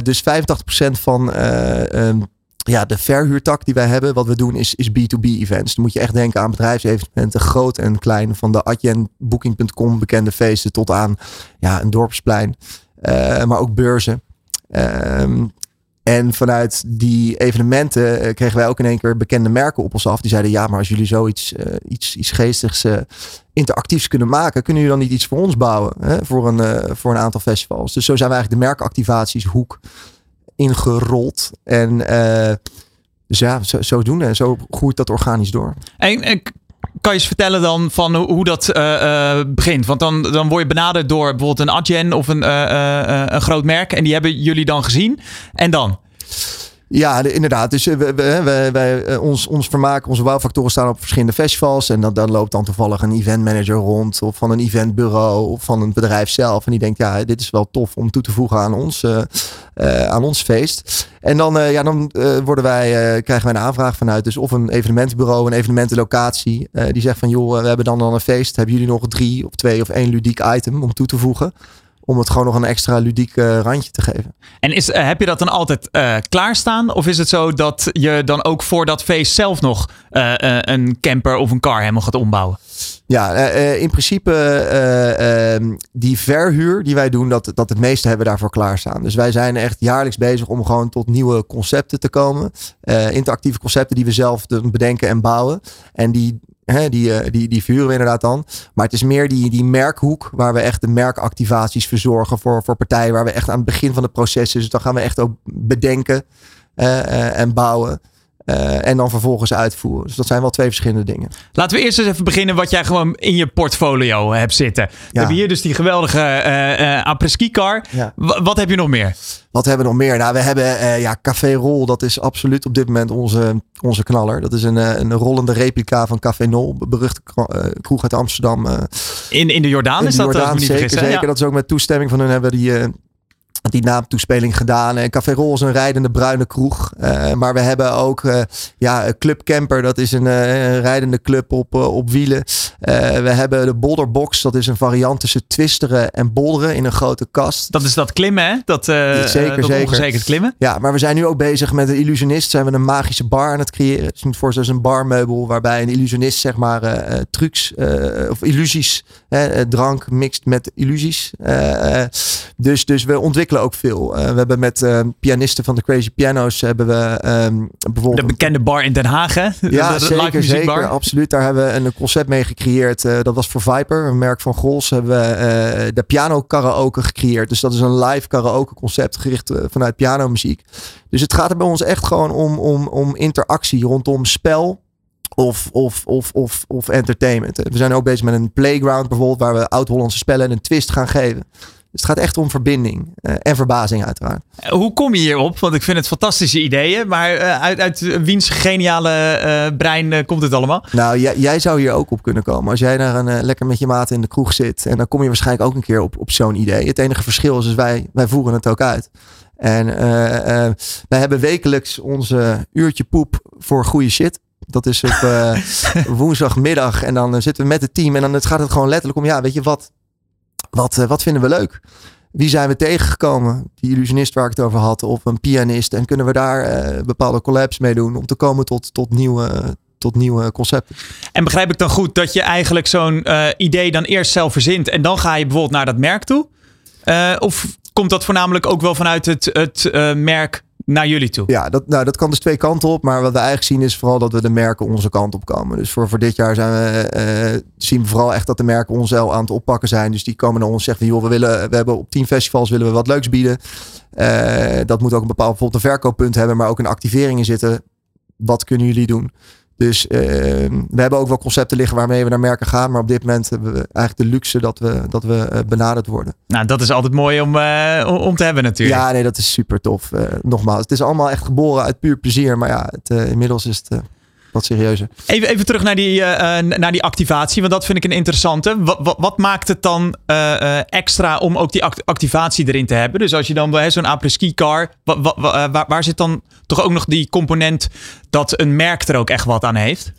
dus 85% van um, ja, de verhuurtak die wij hebben, wat we doen, is, is B2B events. Dan moet je echt denken aan bedrijfsevenementen, groot en klein. Van de Adyen, Booking.com bekende feesten tot aan ja, een dorpsplein. maar ook beurzen. Um, en vanuit die evenementen eh, kregen wij ook in één keer bekende merken op ons af. Die zeiden: Ja, maar als jullie zoiets uh, iets, iets geestigs, uh, interactiefs kunnen maken, kunnen jullie dan niet iets voor ons bouwen? Hè? Voor, een, voor een aantal festivals. Dus zo zijn we eigenlijk de merkactivaties hoek ingerold. En dus ja, zo, zodoende. En zo groeit dat organisch door. En, en kan je eens vertellen dan van hoe dat uh, uh, begint? Want dan, dan word je benaderd door bijvoorbeeld een Adyen of een, uh, een groot merk. En die hebben jullie dan gezien. En dan? Ja, inderdaad. Dus wij, wij, wij, ons, ons vermaak, onze bouwfactoren staan op verschillende festivals. En dan, dan loopt dan toevallig een eventmanager rond. Of van een eventbureau. Of van een bedrijf zelf. En die denkt, ja, dit is wel tof om toe te voegen aan ons, uh, aan ons feest. En dan, ja, dan worden wij, krijgen wij een aanvraag vanuit. Dus of een evenementenbureau, een evenementenlocatie. die zegt van, joh, we hebben dan dan een feest. Hebben jullie nog drie of twee of één ludiek item om toe te voegen? Om het gewoon nog een extra ludiek uh, randje te geven. En is, uh, heb je dat dan altijd uh, klaarstaan? Of is het zo dat je dan ook voor dat feest zelf nog een camper of een car helemaal gaat ombouwen? Ja, in principe ehm, die verhuur die wij doen, dat, dat het meeste hebben we daarvoor klaarstaan. Dus wij zijn echt jaarlijks bezig om gewoon tot nieuwe concepten te komen. interactieve concepten die we zelf bedenken en bouwen. En die Die, eh, die, die vuren we inderdaad dan. Maar het is meer die, die merkhoek waar we echt de merkactivaties verzorgen voor, voor partijen. Waar we echt aan het begin van het proces is. Dus dan gaan we echt ook bedenken uh, en bouwen. Uh, en dan vervolgens uitvoeren. Dus dat zijn wel twee verschillende dingen. Laten we eerst eens even beginnen wat jij gewoon in je portfolio hebt zitten. Ja. We hebben hier dus die geweldige uh, uh, après-ski car. Ja. Wat heb je nog meer? Wat hebben we nog meer? Nou, we hebben ja, Café Rol. Dat is absoluut op dit moment onze, onze knaller. Dat is een, een rollende replica van Café Nol. Beruchte kroeg uit Amsterdam. in, in de Jordaan is dat? Jordaan, zeker, zeker. Ja. Dat is ook met toestemming van hun hebben die die naamtoespeling gedaan. En Café Rol is een rijdende bruine kroeg. Uh, maar we hebben ook uh, ja, Club Camper. Dat is een, uh, een rijdende club op, op wielen. we hebben de Boulderbox. Dat is een variant tussen twisteren en bolderen in een grote kast. Dat is dat klimmen, hè? Dat, zeker, dat zeker. klimmen. Ja, maar we zijn nu ook bezig met een illusionist. Zijn we een magische bar aan het creëren. Het is niet voor zoals een barmeubel waarbij een illusionist zeg maar trucs of illusies, drank mixt met illusies. dus, dus we ontwikkelen ook veel. Uh, we hebben met uh, pianisten van de Crazy Pianos hebben we um, bijvoorbeeld... De bekende bar in Den Haag, hè? Ja, de, de zeker, zeker. Absoluut. Daar hebben we een concept mee gecreëerd. Uh, dat was voor Viper, een merk van Grols. Hebben we de piano karaoke gecreëerd. Dus dat is een live karaoke concept gericht vanuit pianomuziek. Dus het gaat er bij ons echt gewoon om, om, om interactie rondom spel of, of, of, of, of entertainment. We zijn ook bezig met een playground bijvoorbeeld, waar we oud-Hollandse spellen een twist gaan geven. Dus het gaat echt om verbinding uh, en verbazing uiteraard. Hoe kom je hierop? Want ik vind het fantastische ideeën. Maar uh, uit, uit wiens geniale uh, brein komt het allemaal? Nou, jij, jij, zou hier ook op kunnen komen. Als jij daar een, lekker met je maat in de kroeg zit. En dan kom je waarschijnlijk ook een keer op, op zo'n idee. Het enige verschil is, is wij, wij voeren het ook uit. En wij hebben wekelijks onze uurtje poep voor goede shit. Dat is op (laughs) woensdagmiddag. En dan zitten we met het team. En dan gaat het gewoon letterlijk om, ja, weet je wat wat, uh, wat vinden we leuk? Wie zijn we tegengekomen? Die illusionist waar ik het over had, of een pianist. En kunnen we daar uh, bepaalde collabs mee doen om te komen tot, tot, nieuwe, tot nieuwe concepten. En begrijp ik dan goed dat je eigenlijk zo'n uh, idee dan eerst zelf verzint en dan ga je bijvoorbeeld naar dat merk toe? of komt dat voornamelijk ook wel vanuit het, het merk naar jullie toe. Ja, dat, nou, dat kan dus twee kanten op. Maar wat we eigenlijk zien is vooral dat we de merken onze kant op komen. Dus voor, voor dit jaar zijn we, eh, zien we vooral echt dat de merken ons wel aan het oppakken zijn. Dus die komen naar ons en zeggen, joh, we, willen, we hebben op tien festivals willen we wat leuks bieden. Eh, dat moet ook een bepaald bijvoorbeeld een verkooppunt hebben, maar ook een activering in zitten. Wat kunnen jullie doen? Dus uh, we hebben ook wel concepten liggen waarmee we naar merken gaan. Maar op dit moment hebben we eigenlijk de luxe dat we, dat we uh, benaderd worden. Nou, dat is altijd mooi om, uh, om te hebben natuurlijk. Ja, nee, dat is super tof. nogmaals, het is allemaal echt geboren uit puur plezier. Maar ja, het, inmiddels is het wat serieuzer. Even, even terug naar die, uh, naar die activatie, want dat vind ik een interessante. Wat, wat, wat maakt het dan uh, extra om ook die act activatie erin te hebben? Dus als je dan zo'n après-ski car, waar, waar zit dan toch ook nog die component dat een merk er ook echt wat aan heeft?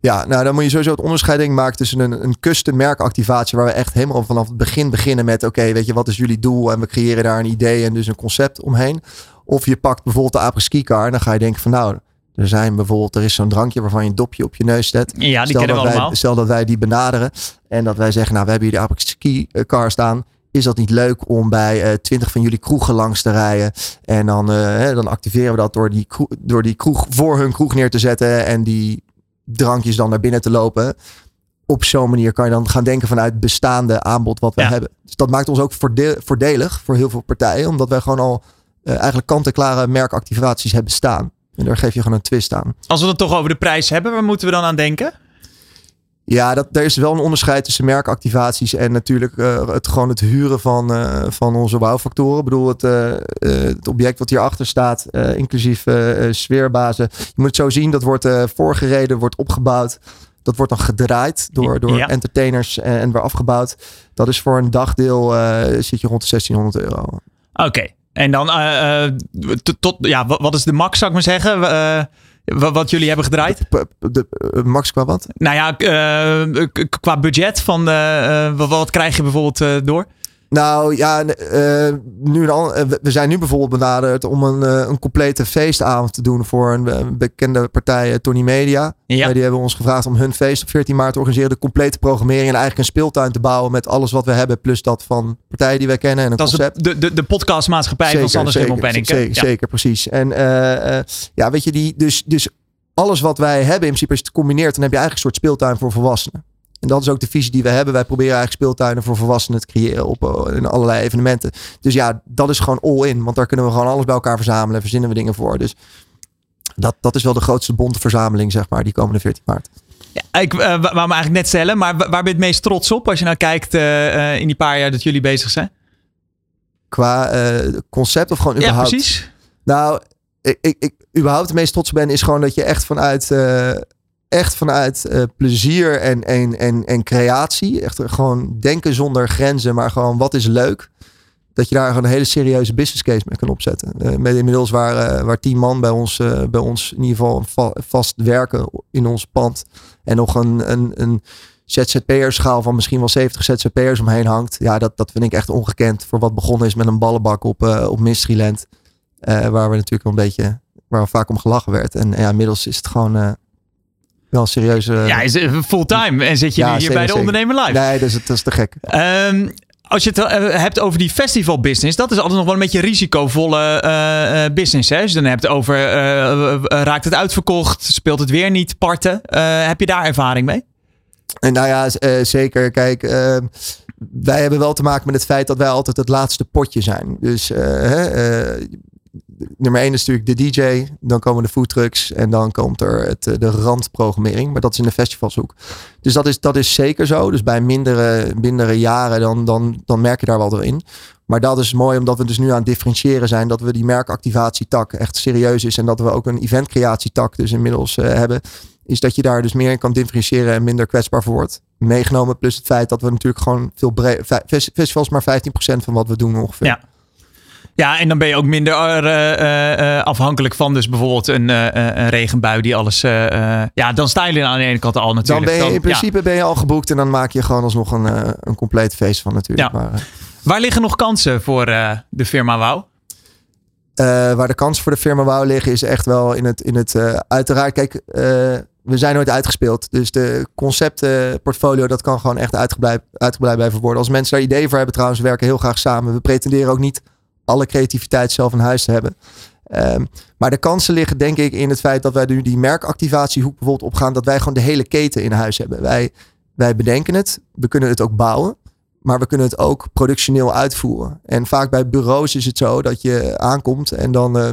Ja, nou dan moet je sowieso het onderscheiding maken tussen een, een custom merkactivatie waar we echt helemaal vanaf het begin beginnen met oké, weet je, wat is jullie doel? En we creëren daar een idee en dus een concept omheen. Of je pakt bijvoorbeeld de après-ski car en dan ga je denken van nou, er zijn bijvoorbeeld, er is zo'n drankje waarvan je een dopje op je neus zet. Ja, die stel kennen we wij, allemaal. Stel dat wij die benaderen en dat wij zeggen, nou we hebben hier de apres-ski car staan. Is dat niet leuk om bij uh, 20 van jullie kroegen langs te rijden? En dan, uh, dan activeren we dat door die, kroeg, door die kroeg voor hun kroeg neer te zetten. En die drankjes dan naar binnen te lopen. Op zo'n manier kan je dan gaan denken vanuit bestaande aanbod wat we Ja. hebben. Dus dat maakt ons ook voorde- voordelig voor heel veel partijen. Omdat wij gewoon al uh, eigenlijk kant-en-klare merkactivaties hebben staan. En daar geef je gewoon een twist aan. Als we het toch over de prijs hebben, waar moeten we dan aan denken? Ja, dat, er is wel een onderscheid tussen merkactivaties en natuurlijk uh, het, gewoon het huren van, uh, van onze bouwfactoren. Ik bedoel, het, uh, het object wat hierachter staat, inclusief sfeerbazen. Je moet het zo zien, dat wordt voorgereden, wordt opgebouwd. Dat wordt dan gedraaid door, door Ja. entertainers en, en weer afgebouwd. Dat is voor een dagdeel zit je rond de 1600 euro. Oké. En dan eh, eh, tot, ja, wat, is de max, zou ik maar zeggen? Eh, wat, jullie hebben gedraaid? De, de, de- max qua wat? Nou ja, qua budget van wat, wat krijg je bijvoorbeeld door? Nou ja, eh, nu een an- eh, we- zijn nu bijvoorbeeld benaderd om een, eh, een complete feestavond te doen voor een, bekende partij, Tony Media. Ja. Die hebben ons gevraagd om hun feest op 14 maart te organiseren. De complete programmering en eigenlijk een speeltuin te bouwen met alles wat we hebben. Plus dat van partijen die wij kennen en een Dat is concept. de, de, de podcastmaatschappij van Sander Schimmel hè? zeker, Ja. zeker, precies. En ja, weet je, die, dus, dus alles wat wij hebben in principe, als je het combineert, dan heb je eigenlijk een soort speeltuin voor volwassenen. En dat is ook de visie die we hebben. Wij proberen eigenlijk speeltuinen voor volwassenen te creëren op eh, in allerlei evenementen. Dus ja, dat is gewoon all in. Want daar kunnen we gewoon alles bij elkaar verzamelen en verzinnen we dingen voor. Dus dat, dat is wel de grootste bonte verzameling, zeg maar, die komende 14 maart. Ja, ik eh, wou me eigenlijk net stellen, maar wa- waar ben je het meest trots op als je nou kijkt eh, in die paar jaar dat jullie bezig zijn? Qua concept of gewoon Ja, überhaupt? precies. Nou, ik, ik, ik überhaupt het meest trots ben is gewoon dat je echt vanuit, echt vanuit eh, plezier en, en, en, en creatie, echt gewoon denken zonder grenzen, maar gewoon wat is leuk, dat je daar gewoon een hele serieuze business case mee kan opzetten. Eh, met inmiddels waar, eh, waar tien man bij ons, bij ons in ieder geval va- vast werken in ons pand en nog een, een, een ZZP'erschaal van misschien wel 70 ZZP'ers omheen hangt. Ja, dat, dat vind ik echt ongekend voor wat begonnen is met een ballenbak op, op Mysteryland. Waar we natuurlijk een beetje, waar vaak om gelachen werd. En ja, inmiddels is het gewoon wel een serieuze. ja, is fulltime en zit je Ja, nu hier zeker, bij de zeker. ondernemer live. nee, dat is, dat is te gek. Ehm, als je het eh, hebt over die festivalbusiness, dat is altijd nog wel een beetje risicovolle eh, eh, business. Hè? Als je dan hebt over, raakt het uitverkocht, speelt het weer niet, parten. Heb je daar ervaring mee? En nou ja, zeker. Kijk, eh, wij hebben wel te maken met het feit dat wij altijd het laatste potje zijn. Dus hè, nummer één is natuurlijk de DJ. Dan komen de foodtrucks. En dan komt er het, eh, de randprogrammering. Maar dat is in de festivalshoek. Dus dat is, dat is zeker zo. Dus bij mindere, mindere jaren dan, dan, dan merk je daar wel door in. Maar dat is mooi omdat we dus nu aan het differentiëren zijn. Dat we die merkactivatietak echt serieus is. En dat we ook een eventcreatietak dus inmiddels eh, hebben. Is dat je daar dus meer in kan differentiëren en minder kwetsbaar voor wordt. Meegenomen plus het feit dat we natuurlijk gewoon veel. Festivals maar 15% van wat we doen ongeveer. Ja, en dan ben je ook minder eh, eh, eh, afhankelijk van dus bijvoorbeeld een, een regenbui die alles... ja, dan sta je aan de ene kant al Dan natuurlijk. ben je in ja. principe ben je al geboekt en dan maak je gewoon alsnog een, een compleet feest van natuurlijk. Ja. Maar, Waar liggen nog kansen voor de firma Wauw? Waar de kans voor de firma wou liggen is echt wel in het, in het uiteraard. Kijk, we zijn nooit uitgespeeld. Dus de conceptportfolio, dat kan gewoon echt uitgebreid, uitgebreid blijven worden. Als mensen daar ideeën voor hebben trouwens, we werken heel graag samen. We pretenderen ook niet alle creativiteit zelf in huis te hebben. Ehm, maar de kansen liggen denk ik in het feit dat wij nu die merkactivatiehoek bijvoorbeeld opgaan. Dat wij gewoon de hele keten in huis hebben. Wij, wij bedenken het. We kunnen het ook bouwen. Maar we kunnen het ook productioneel uitvoeren. En vaak bij bureaus is het zo dat je aankomt en dan, uh,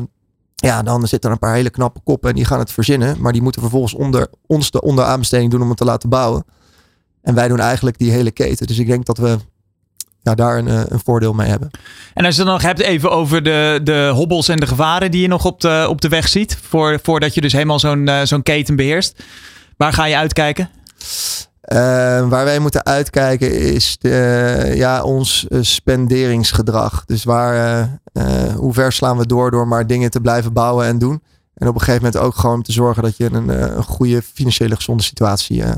ja, dan zitten er een paar hele knappe koppen en die gaan het verzinnen. Maar die moeten vervolgens onder, ons de onderaanbesteding doen om het te laten bouwen. En wij doen eigenlijk die hele keten. Dus ik denk dat we ja, daar een, eh, een voordeel mee hebben. En als je het dan nog hebt even over de, de hobbels en de gevaren die je nog op de, op de weg ziet. Voor, voordat je dus helemaal zo'n uh, zo'n keten beheerst. Waar ga je uitkijken? Uh, waar wij moeten uitkijken is de, ja, ons spenderingsgedrag. Dus waar, hoe ver slaan we door door maar dingen te blijven bouwen en doen. En op een gegeven moment ook gewoon te zorgen dat je een, een goede financiële gezonde situatie uh,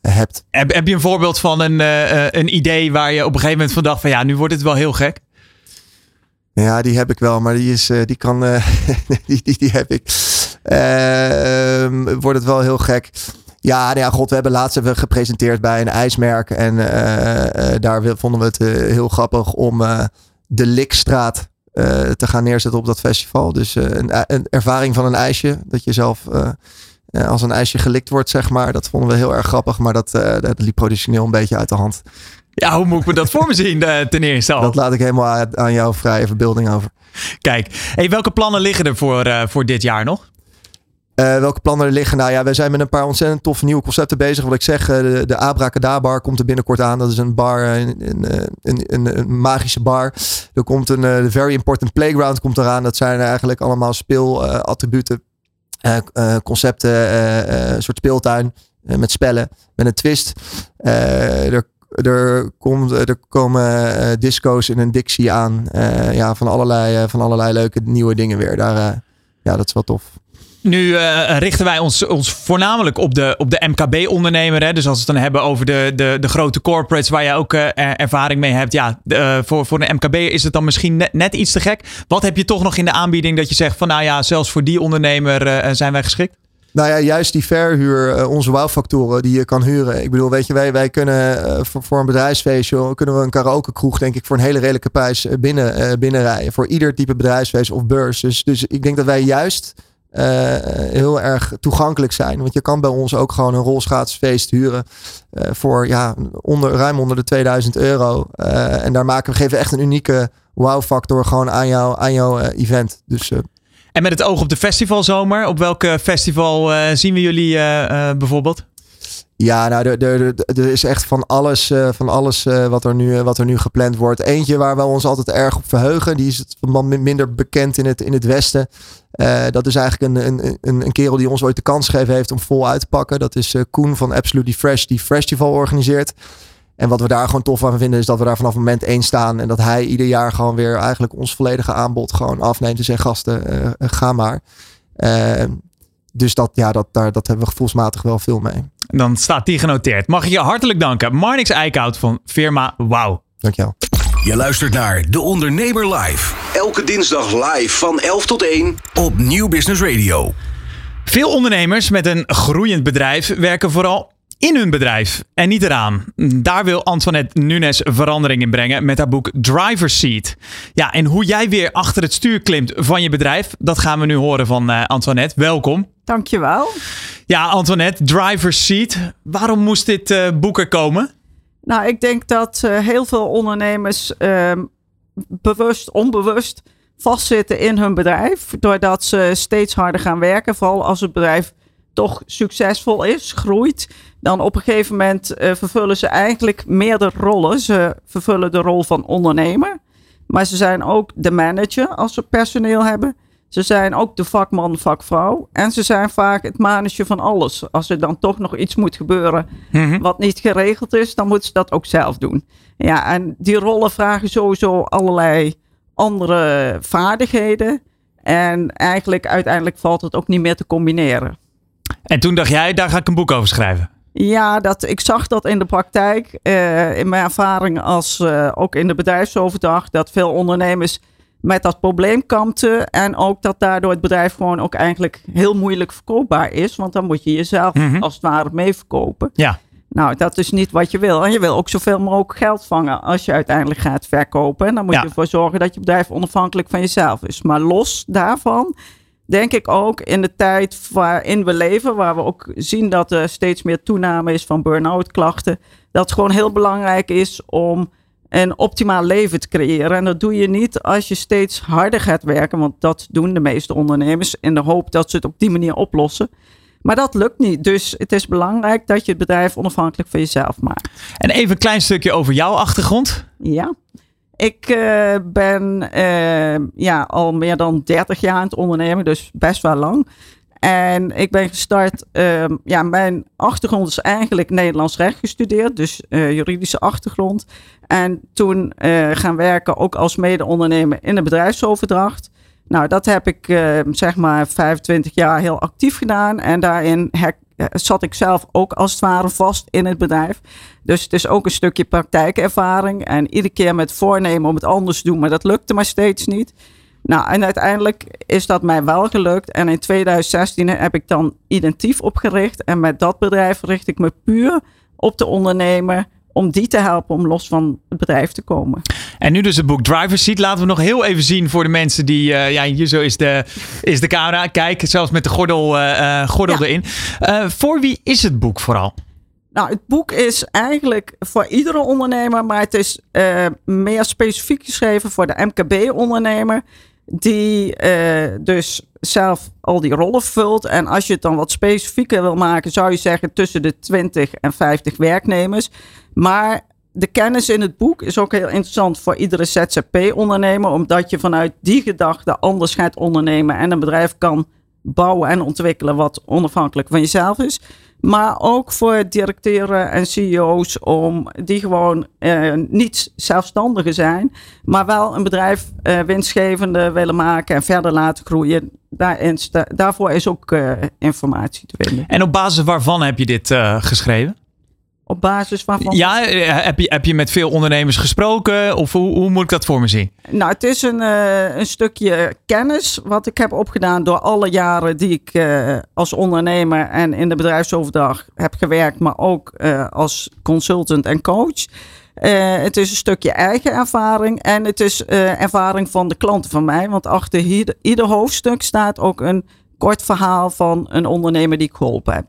hebt. Heb, heb je een voorbeeld van een, uh, een idee waar je op een gegeven moment van dacht van ja, nu wordt het wel heel gek? Ja, die heb ik wel, maar die, is, die kan, (laughs) die, die, die, heb ik. Ehm, wordt het wel heel gek. Ja, nou ja, god, we hebben laatst even gepresenteerd bij een ijsmerk. En daar vonden we het heel grappig om de Likstraat te gaan neerzetten op dat festival. Dus een, een, ervaring van een ijsje. Dat je zelf als een ijsje gelikt wordt, zeg maar. Dat vonden we heel erg grappig, maar dat, uh, dat liep productioneel een beetje uit de hand. Ja, hoe moet ik me dat voor me zien uh, ten eerste al? Dat laat ik helemaal aan jouw vrije verbeelding over. Kijk, hey, welke plannen liggen er voor, voor dit jaar nog? welke plannen er liggen? Nou ja, wij zijn met een paar ontzettend toffe nieuwe concepten bezig. Wat ik zeg, de, de Abracadabar komt er binnenkort aan. Dat is een bar, een, een, een, een magische bar. Er komt een Very Important Playground komt eraan. Dat zijn eigenlijk allemaal speelattributen uh, uh, concepten, uh, een soort speeltuin met spellen, met een twist. er, er, komt, er komen disco's in een Dixie aan. ja, van allerlei, van allerlei leuke nieuwe dingen weer. Daar, ja, dat is wel tof. Nu uh, richten wij ons, ons voornamelijk op de, op de MKB-ondernemer. Dus als we het dan hebben over de, de, de grote corporates waar je ook uh, ervaring mee hebt. Ja, uh, voor, voor een MKB is het dan misschien net, iets te gek. Wat heb je toch nog in de aanbieding dat je zegt van nou ja, zelfs voor die ondernemer zijn wij geschikt? Nou ja, juist die verhuur, onze wow-factoren die je kan huren. Ik bedoel, weet je, wij, wij kunnen voor, voor een bedrijfsfeestje, kunnen we een karaoke kroeg denk ik voor een hele redelijke prijs binnen, binnenrijden. Voor ieder type bedrijfsfeest of beurs. Dus, dus ik denk dat wij juist uh, heel erg toegankelijk zijn. Want je kan bij ons ook gewoon een rolschaatsfeest huren uh, voor ja, onder, ruim onder de 2000 euro. Uh, en daar maken we geven echt een unieke wow-factor gewoon aan, jou, aan jouw event. Dus, en met het oog op de festivalzomer, op welke festival zien we jullie bijvoorbeeld? Ja, nou, er, er, er is echt van alles, uh, van alles uh, wat, er nu, wat er nu gepland wordt. Eentje waar we ons altijd erg op verheugen. Die is het minder bekend in het, in het Westen. Dat is eigenlijk een, een, een, een kerel die ons ooit de kans gegeven heeft om vol uit te pakken. Dat is Koen van Absolutely Fresh, die Festival organiseert. En wat we daar gewoon tof aan vinden, is dat we daar vanaf moment één staan. En dat hij ieder jaar gewoon weer eigenlijk ons volledige aanbod gewoon afneemt. En zegt, gasten, ga maar. dus dat, ja, dat, daar, dat hebben we gevoelsmatig wel veel mee. Dan staat die genoteerd. Mag ik je hartelijk danken. Marnix Eickhout van firma Wow. Dankjewel. Je luistert naar De Ondernemer Live. Elke dinsdag live van 11 tot 1 op Nieuw Business Radio. Veel ondernemers met een groeiend bedrijf werken vooral in hun bedrijf en niet eraan. Daar wil Antoinette Nunes verandering in brengen met haar boek Driver's Seat. Ja, en hoe jij weer achter het stuur klimt van je bedrijf, dat gaan we nu horen van uh, Antoinette. Welkom. Dankjewel. Ja, Antoinette, Driver's Seat. Waarom moest dit uh, boek er komen? Nou, ik denk dat uh, heel veel ondernemers uh, bewust, onbewust vastzitten in hun bedrijf. Doordat ze steeds harder gaan werken. Vooral als het bedrijf toch succesvol is, groeit. Dan op een gegeven moment uh, vervullen ze eigenlijk meerdere rollen. Ze vervullen de rol van ondernemer. Maar ze zijn ook de manager als ze personeel hebben. Ze zijn ook de vakman, vakvrouw. En ze zijn vaak het manager van alles. Als er dan toch nog iets moet gebeuren mm -hmm. wat niet geregeld is, dan moeten ze dat ook zelf doen. Ja, en die rollen vragen sowieso allerlei andere vaardigheden. En eigenlijk uiteindelijk valt het ook niet meer te combineren. En toen dacht jij, daar ga ik een boek over schrijven. Ja, dat, ik zag dat in de praktijk. Uh, in mijn ervaring als uh, ook in de bedrijfsoverdag. Dat veel ondernemers met dat probleem kampten. En ook dat daardoor het bedrijf gewoon ook eigenlijk heel moeilijk verkoopbaar is. Want dan moet je jezelf mm -hmm. als het ware mee verkopen. Ja. Nou, dat is niet wat je wil. En je wil ook zoveel mogelijk geld vangen als je uiteindelijk gaat verkopen. En dan moet Ja. je ervoor zorgen dat je bedrijf onafhankelijk van jezelf is. Maar los daarvan denk ik ook in de tijd waarin we leven, waar we ook zien dat er steeds meer toename is van burn-out klachten, dat het gewoon heel belangrijk is om een optimaal leven te creëren. En dat doe je niet als je steeds harder gaat werken, want dat doen de meeste ondernemers in de hoop dat ze het op die manier oplossen. Maar dat lukt niet. Dus het is belangrijk dat je het bedrijf onafhankelijk van jezelf maakt. En even een klein stukje over jouw achtergrond. Ja. Ik eh, ben eh, ja, al meer dan 30 jaar aan het ondernemen, dus best wel lang. En ik ben gestart, ehm, ja, mijn achtergrond is eigenlijk Nederlands recht gestudeerd, dus eh, juridische achtergrond. En toen eh, gaan werken ook als mede-ondernemer in de bedrijfsoverdracht. Nou, dat heb ik eh, zeg maar 25 jaar heel actief gedaan. En daarin eh, zat ik zelf ook als het ware vast in het bedrijf. Dus het is ook een stukje praktijkervaring. En iedere keer met voornemen om het anders te doen, maar dat lukte maar steeds niet. Nou, en uiteindelijk is dat mij wel gelukt. En in 2016 heb ik dan Identief opgericht. En met dat bedrijf richt ik me puur op de ondernemer. Om die te helpen om los van het bedrijf te komen. En nu dus het boek Driver's Seat. Laten we nog heel even zien voor de mensen die... eh, ja, hier zo is de, is de camera. Kijk, zelfs met de gordel, eh, eh, gordel Ja. erin. Voor wie is het boek vooral? Nou, het boek is eigenlijk voor iedere ondernemer, maar het is meer specifiek geschreven voor de MKB-ondernemer, die eh, dus zelf al die rollen vult. En als je het dan wat specifieker wil maken, zou je zeggen tussen de 20 en 50 werknemers. Maar de kennis in het boek is ook heel interessant voor iedere ZZP-ondernemer, omdat je vanuit die gedachte anders gaat ondernemen en een bedrijf kan bouwen en ontwikkelen wat onafhankelijk van jezelf is. Maar ook voor directeuren en CEO's om die gewoon eh, niet zelfstandigen zijn, maar wel een bedrijf eh, winstgevende willen maken en verder laten groeien. Daarin, daarvoor is ook eh, informatie te vinden. En op basis waarvan heb je dit eh, geschreven? Op basis waarvan. Ja, heb je, heb je met veel ondernemers gesproken? Of hoe, hoe moet ik dat voor me zien? Nou, het is een, eh, een stukje kennis wat ik heb opgedaan door alle jaren die ik eh, als ondernemer en in de bedrijfsoverdag heb gewerkt, maar ook eh, als consultant en coach. Het is een stukje eigen ervaring en het is ervaring van de klanten van mij. Want achter ieder, ieder hoofdstuk staat ook een kort verhaal van een ondernemer die ik geholpen heb.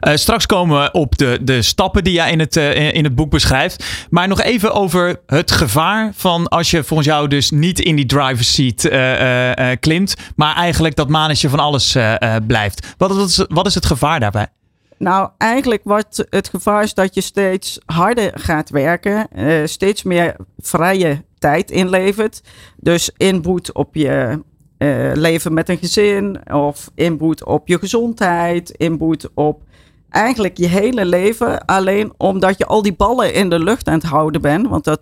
Eh, straks komen we op de, de stappen die jij in het, eh, in het boek beschrijft. Maar nog even over het gevaar van als je volgens jou dus niet in die driver's seat eh, klimt. Maar eigenlijk dat manetje van alles blijft. Wat, wat, is, wat is het gevaar daarbij? Nou, eigenlijk wat het gevaar is dat je steeds harder gaat werken, steeds meer vrije tijd inlevert. Dus inboet op je eh, leven met een gezin, of inboet op je gezondheid, inboet op eigenlijk je hele leven. Alleen omdat je al die ballen in de lucht aan het houden bent, want dat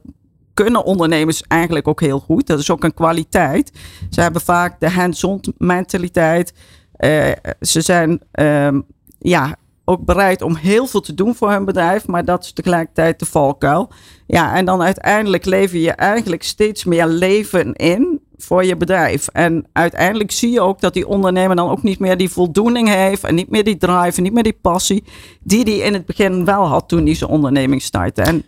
kunnen ondernemers eigenlijk ook heel goed. Dat is ook een kwaliteit. Ze hebben vaak de hands-on mentaliteit. Eh, ze zijn ehm, ja, ook bereid om heel veel te doen voor hun bedrijf, maar dat is tegelijkertijd de valkuil. Ja, en dan uiteindelijk lever je eigenlijk steeds meer leven in voor je bedrijf. En uiteindelijk zie je ook dat die ondernemer dan ook niet meer die voldoening heeft en niet meer die drive en niet meer die passie die die in het begin wel had toen hij zijn onderneming startte. En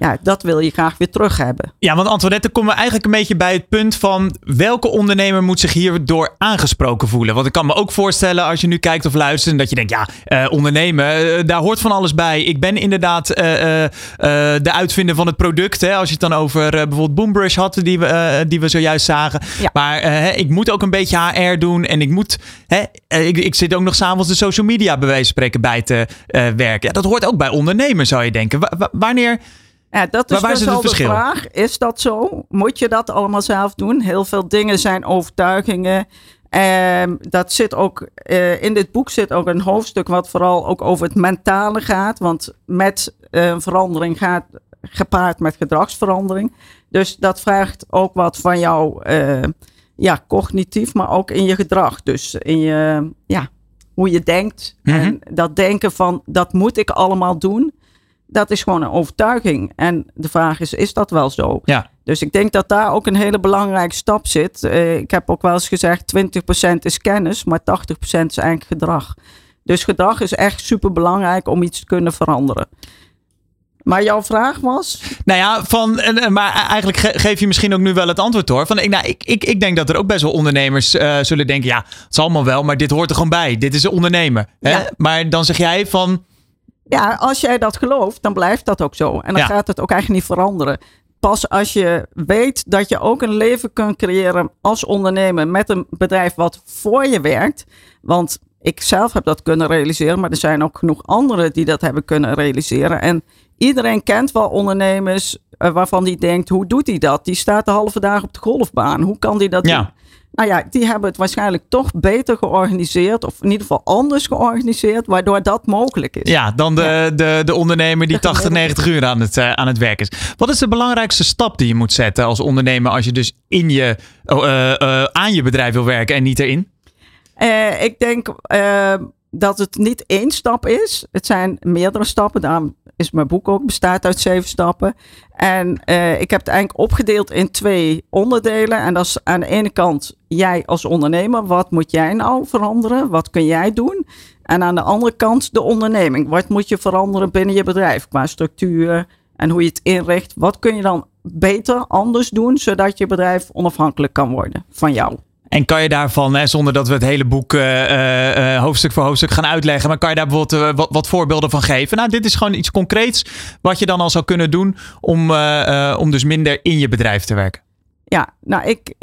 ja, dat wil je graag weer terug hebben. Ja, want Antoinette, dan komen we eigenlijk een beetje bij het punt van welke ondernemer moet zich hierdoor aangesproken voelen. Want ik kan me ook voorstellen als je nu kijkt of luistert dat je denkt, ja, eh, ondernemen, eh, daar hoort van alles bij. Ik ben inderdaad eh, eh, eh, de uitvinder van het product. Hè, als je het dan over eh, bijvoorbeeld Boombrush had, die we, die we zojuist zagen. Ja. Maar eh, ik moet ook een beetje HR doen en ik moet, hè, ik, ik zit ook nog s'avonds de social media bij wijze van spreken bij te eh, werken. Ja, dat hoort ook bij ondernemen, zou je denken. Wa- wa- wanneer... Ja, dat is waar dus al de vraag. Is dat zo? Moet je dat allemaal zelf doen? Heel veel dingen zijn overtuigingen. Ehm, dat zit ook, eh, in dit boek zit ook een hoofdstuk wat vooral ook over het mentale gaat. Want met eh, verandering gaat gepaard met gedragsverandering. Dus dat vraagt ook wat van jou, eh, ja, cognitief, maar ook in je gedrag. Dus in je, ja, hoe je denkt. Mhm. En dat denken van, dat moet ik allemaal doen dat is gewoon een overtuiging. En de vraag is, is dat wel zo? Ja. Dus ik denk dat daar ook een hele belangrijke stap zit. Eh, ik heb ook wel eens gezegd, 20% is kennis, maar 80% is eigenlijk gedrag. Dus gedrag is echt super belangrijk om iets te kunnen veranderen. Maar jouw vraag was? Nou ja, van, maar eigenlijk geef je misschien ook nu wel het antwoord hoor. Van, nou, ik, ik, ik denk dat er ook best wel ondernemers uh, zullen denken: ja, het zal allemaal wel, maar dit hoort er gewoon bij. Dit is een ondernemer. Hè? Ja. Maar dan zeg jij van. Ja, als jij dat gelooft, dan blijft dat ook zo. En dan gaat het ook eigenlijk niet veranderen. Pas als je weet dat je ook een leven kunt creëren als ondernemer met een bedrijf wat voor je werkt. Want ik zelf heb dat kunnen realiseren, maar er zijn ook genoeg anderen die dat hebben kunnen realiseren. En iedereen kent wel ondernemers uh, waarvan die denkt, hoe doet hij dat? Die staat de halve dag op de golfbaan. Hoe kan die dat ja. doen? Nou ja, die hebben het waarschijnlijk toch beter georganiseerd. Of in ieder geval anders georganiseerd. Waardoor dat mogelijk is. Ja, dan de, de, de ondernemer die 80, 90 uur aan het, uh, aan het werk is. Wat is de belangrijkste stap die je moet zetten als ondernemer. Als je dus in je, uh, uh, aan je bedrijf wil werken en niet erin? ik denk dat het niet één stap is. Het zijn meerdere stappen. Daarom is mijn boek ook bestaat uit zeven stappen. En uh, ik heb het eigenlijk opgedeeld in twee onderdelen. En dat is aan de ene kant jij als ondernemer. Wat moet jij nou veranderen? Wat kun jij doen? En aan de andere kant de onderneming. Wat moet je veranderen binnen je bedrijf qua structuur en hoe je het inricht? Wat kun je dan beter, anders doen, zodat je bedrijf onafhankelijk kan worden van jou? En kan je daarvan, hè, zonder dat we het hele boek uh, uh, hoofdstuk voor hoofdstuk gaan uitleggen, maar kan je daar bijvoorbeeld wat, wat, voorbeelden van geven? Nou, dit is gewoon iets concreets wat je dan al zou kunnen doen om, om dus minder in je bedrijf te werken. Ja, nou, ik,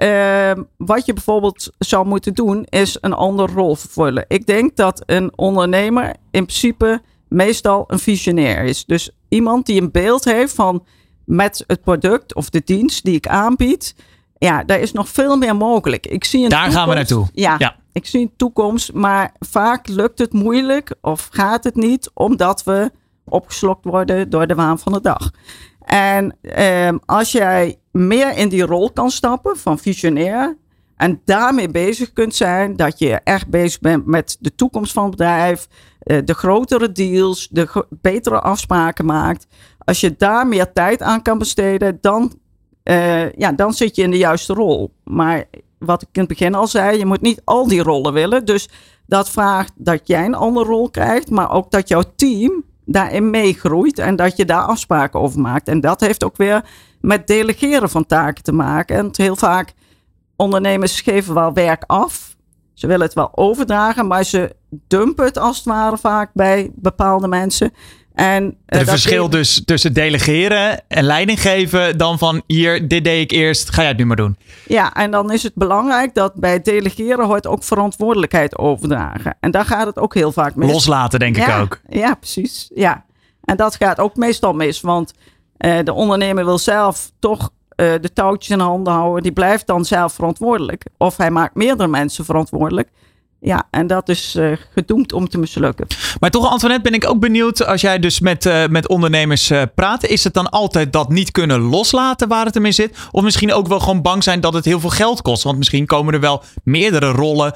wat je bijvoorbeeld zou moeten doen, is een andere rol vervullen. Ik denk dat een ondernemer in principe meestal een visionair is. Dus iemand die een beeld heeft van met het product of de dienst die ik aanbied ja, daar is nog veel meer mogelijk. Ik zie een daar gaan we naartoe. Ja, ja, ik zie een toekomst, maar vaak lukt het moeilijk of gaat het niet omdat we opgeslokt worden door de waan van de dag. En eh, als jij meer in die rol kan stappen van visionair en daarmee bezig kunt zijn, dat je echt bezig bent met de toekomst van het bedrijf, eh, de grotere deals, de betere afspraken maakt. Als je daar meer tijd aan kan besteden, dan uh, ja, dan zit je in de juiste rol. Maar wat ik in het begin al zei, je moet niet al die rollen willen. Dus dat vraagt dat jij een andere rol krijgt, maar ook dat jouw team daarin meegroeit en dat je daar afspraken over maakt. En dat heeft ook weer met delegeren van taken te maken. En heel vaak ondernemers geven wel werk af. Ze willen het wel overdragen, maar ze dumpen het als het ware vaak bij bepaalde mensen. En, uh, het verschil dus tussen delegeren en leiding geven dan van hier, dit deed ik eerst, ga jij het nu maar doen. Ja, en dan is het belangrijk dat bij delegeren hoort ook verantwoordelijkheid overdragen. En daar gaat het ook heel vaak mis. Loslaten denk ik ook. Ja, precies. Ja. En dat gaat ook meestal mis, want uh, de ondernemer wil zelf toch uh, de touwtjes in handen houden. Die blijft dan zelf verantwoordelijk. Of hij maakt meerdere mensen verantwoordelijk. Ja, en dat is uh, gedoemd om te mislukken. Maar toch, Antoinette, ben ik ook benieuwd als jij dus met, uh, met ondernemers uh, praat. Is het dan altijd dat niet kunnen loslaten waar het in zit? Of misschien ook wel gewoon bang zijn dat het heel veel geld kost? Want misschien komen er wel meerdere rollen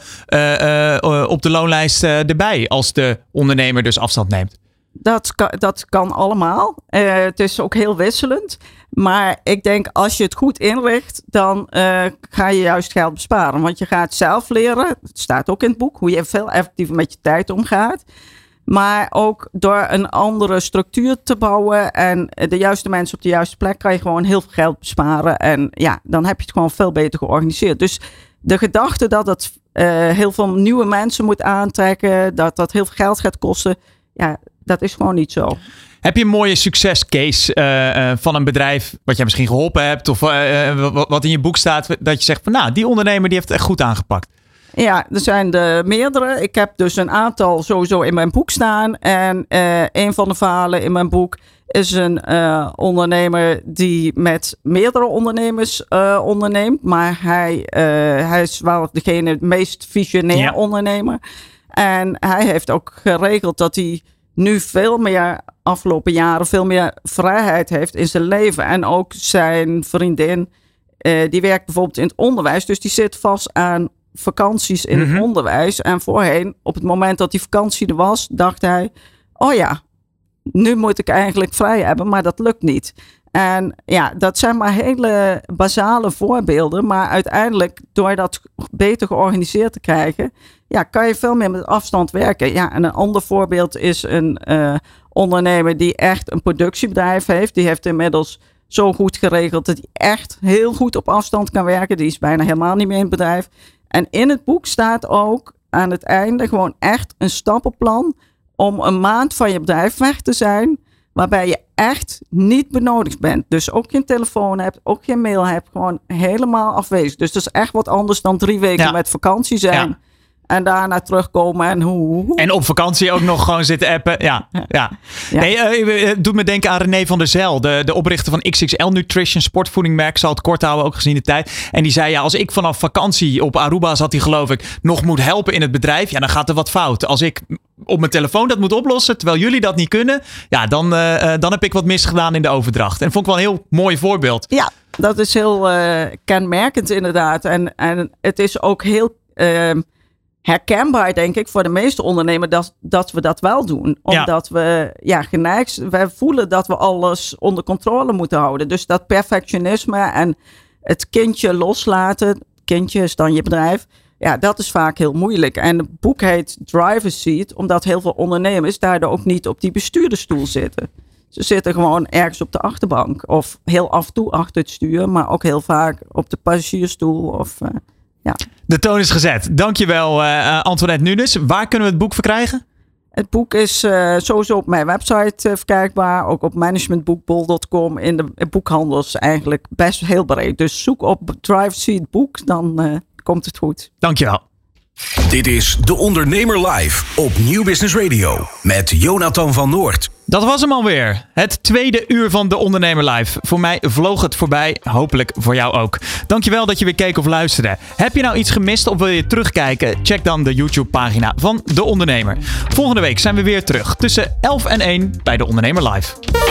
op de loonlijst erbij als de ondernemer dus afstand neemt. Dat kan, dat kan allemaal. het is ook heel wisselend. Maar ik denk als je het goed inricht, dan uh, ga je juist geld besparen. Want je gaat zelf leren, het staat ook in het boek, hoe je veel effectiever met je tijd omgaat. Maar ook door een andere structuur te bouwen en de juiste mensen op de juiste plek, kan je gewoon heel veel geld besparen. En ja, dan heb je het gewoon veel beter georganiseerd. Dus de gedachte dat het uh, heel veel nieuwe mensen moet aantrekken, dat dat heel veel geld gaat kosten, ja, dat is gewoon niet zo. Heb je een mooie succescase uh, uh, van een bedrijf wat jij misschien geholpen hebt of uh, wat in je boek staat dat je zegt van nou die ondernemer die heeft het echt goed aangepakt? Ja, er zijn er meerdere. Ik heb dus een aantal sowieso in mijn boek staan. En een van de verhalen in mijn boek is een ondernemer die met meerdere ondernemers onderneemt. Maar hij, hij is wel degene, het meest visionair ja. ondernemer. En hij heeft ook geregeld dat hij nu veel meer afgelopen jaren veel meer vrijheid heeft in zijn leven. En ook zijn vriendin, uh, die werkt bijvoorbeeld in het onderwijs. Dus die zit vast aan vakanties in het mhm. onderwijs. En voorheen, op het moment dat die vakantie er was, dacht hij: Oh ja, nu moet ik eigenlijk vrij hebben, maar dat lukt niet. En ja, dat zijn maar hele basale voorbeelden. Maar uiteindelijk, door dat beter georganiseerd te krijgen, ja, kan je veel meer met afstand werken. Ja, en een ander voorbeeld is een uh, ondernemer die echt een productiebedrijf heeft. Die heeft inmiddels zo goed geregeld dat hij echt heel goed op afstand kan werken. Die is bijna helemaal niet meer in het bedrijf. En in het boek staat ook aan het einde gewoon echt een stappenplan om een maand van je bedrijf weg te zijn. Waarbij je echt niet benodigd bent. Dus ook geen telefoon hebt, ook geen mail hebt. Gewoon helemaal afwezig. Dus dat is echt wat anders dan drie weken met vakantie zijn. Ja. En daarna terugkomen en hoe. En op vakantie ook nog gewoon zitten appen. Ja, ja. ja. Nee, uh, doet me denken aan René van der Zel, de, de oprichter van XXL Nutrition, sportvoedingmerk. Zal het kort houden, ook gezien de tijd. En die zei, ja, als ik vanaf vakantie op Aruba zat, hij geloof ik, nog moet helpen in het bedrijf, ja, dan gaat er wat fout. Als ik op mijn telefoon dat moet oplossen, terwijl jullie dat niet kunnen, ja, dan, uh, dan heb ik wat misgedaan in de overdracht. En vond ik wel een heel mooi voorbeeld. Ja, dat is heel uh, kenmerkend inderdaad. En, en het is ook heel ehm, herkenbaar, denk ik, voor de meeste ondernemers dat, dat we dat wel doen. Omdat we ja, geneigd we voelen dat we alles onder controle moeten houden. Dus dat perfectionisme en het kindje loslaten, kindje is dan je bedrijf, ja, dat is vaak heel moeilijk. En het boek heet Driver's Seat, omdat heel veel ondernemers daardoor ook niet op die bestuurdersstoel zitten. Ze zitten gewoon ergens op de achterbank. Of heel af en toe achter het stuur, maar ook heel vaak op de passagiersstoel. Of, uh, ja. De toon is gezet. Dankjewel uh, Antoinette Nunes. Waar kunnen we het boek verkrijgen? Het boek is uh, sowieso op mijn website uh, verkrijgbaar. Ook op managementboekbol.com. In de boekhandels eigenlijk best heel breed. Dus zoek op Drive Seat Boek, dan komt het goed. Dankjewel. Dit is De Ondernemer Live op Nieuw Business Radio met Jonathan van Noord. Dat was hem alweer. Het tweede uur van De Ondernemer Live. Voor mij vloog het voorbij, hopelijk voor jou ook. Dankjewel dat je weer keek of luisterde. Heb je nou iets gemist of wil je terugkijken? Check dan de YouTube-pagina van De Ondernemer. Volgende week zijn we weer terug tussen 11 en 1 bij De Ondernemer Live.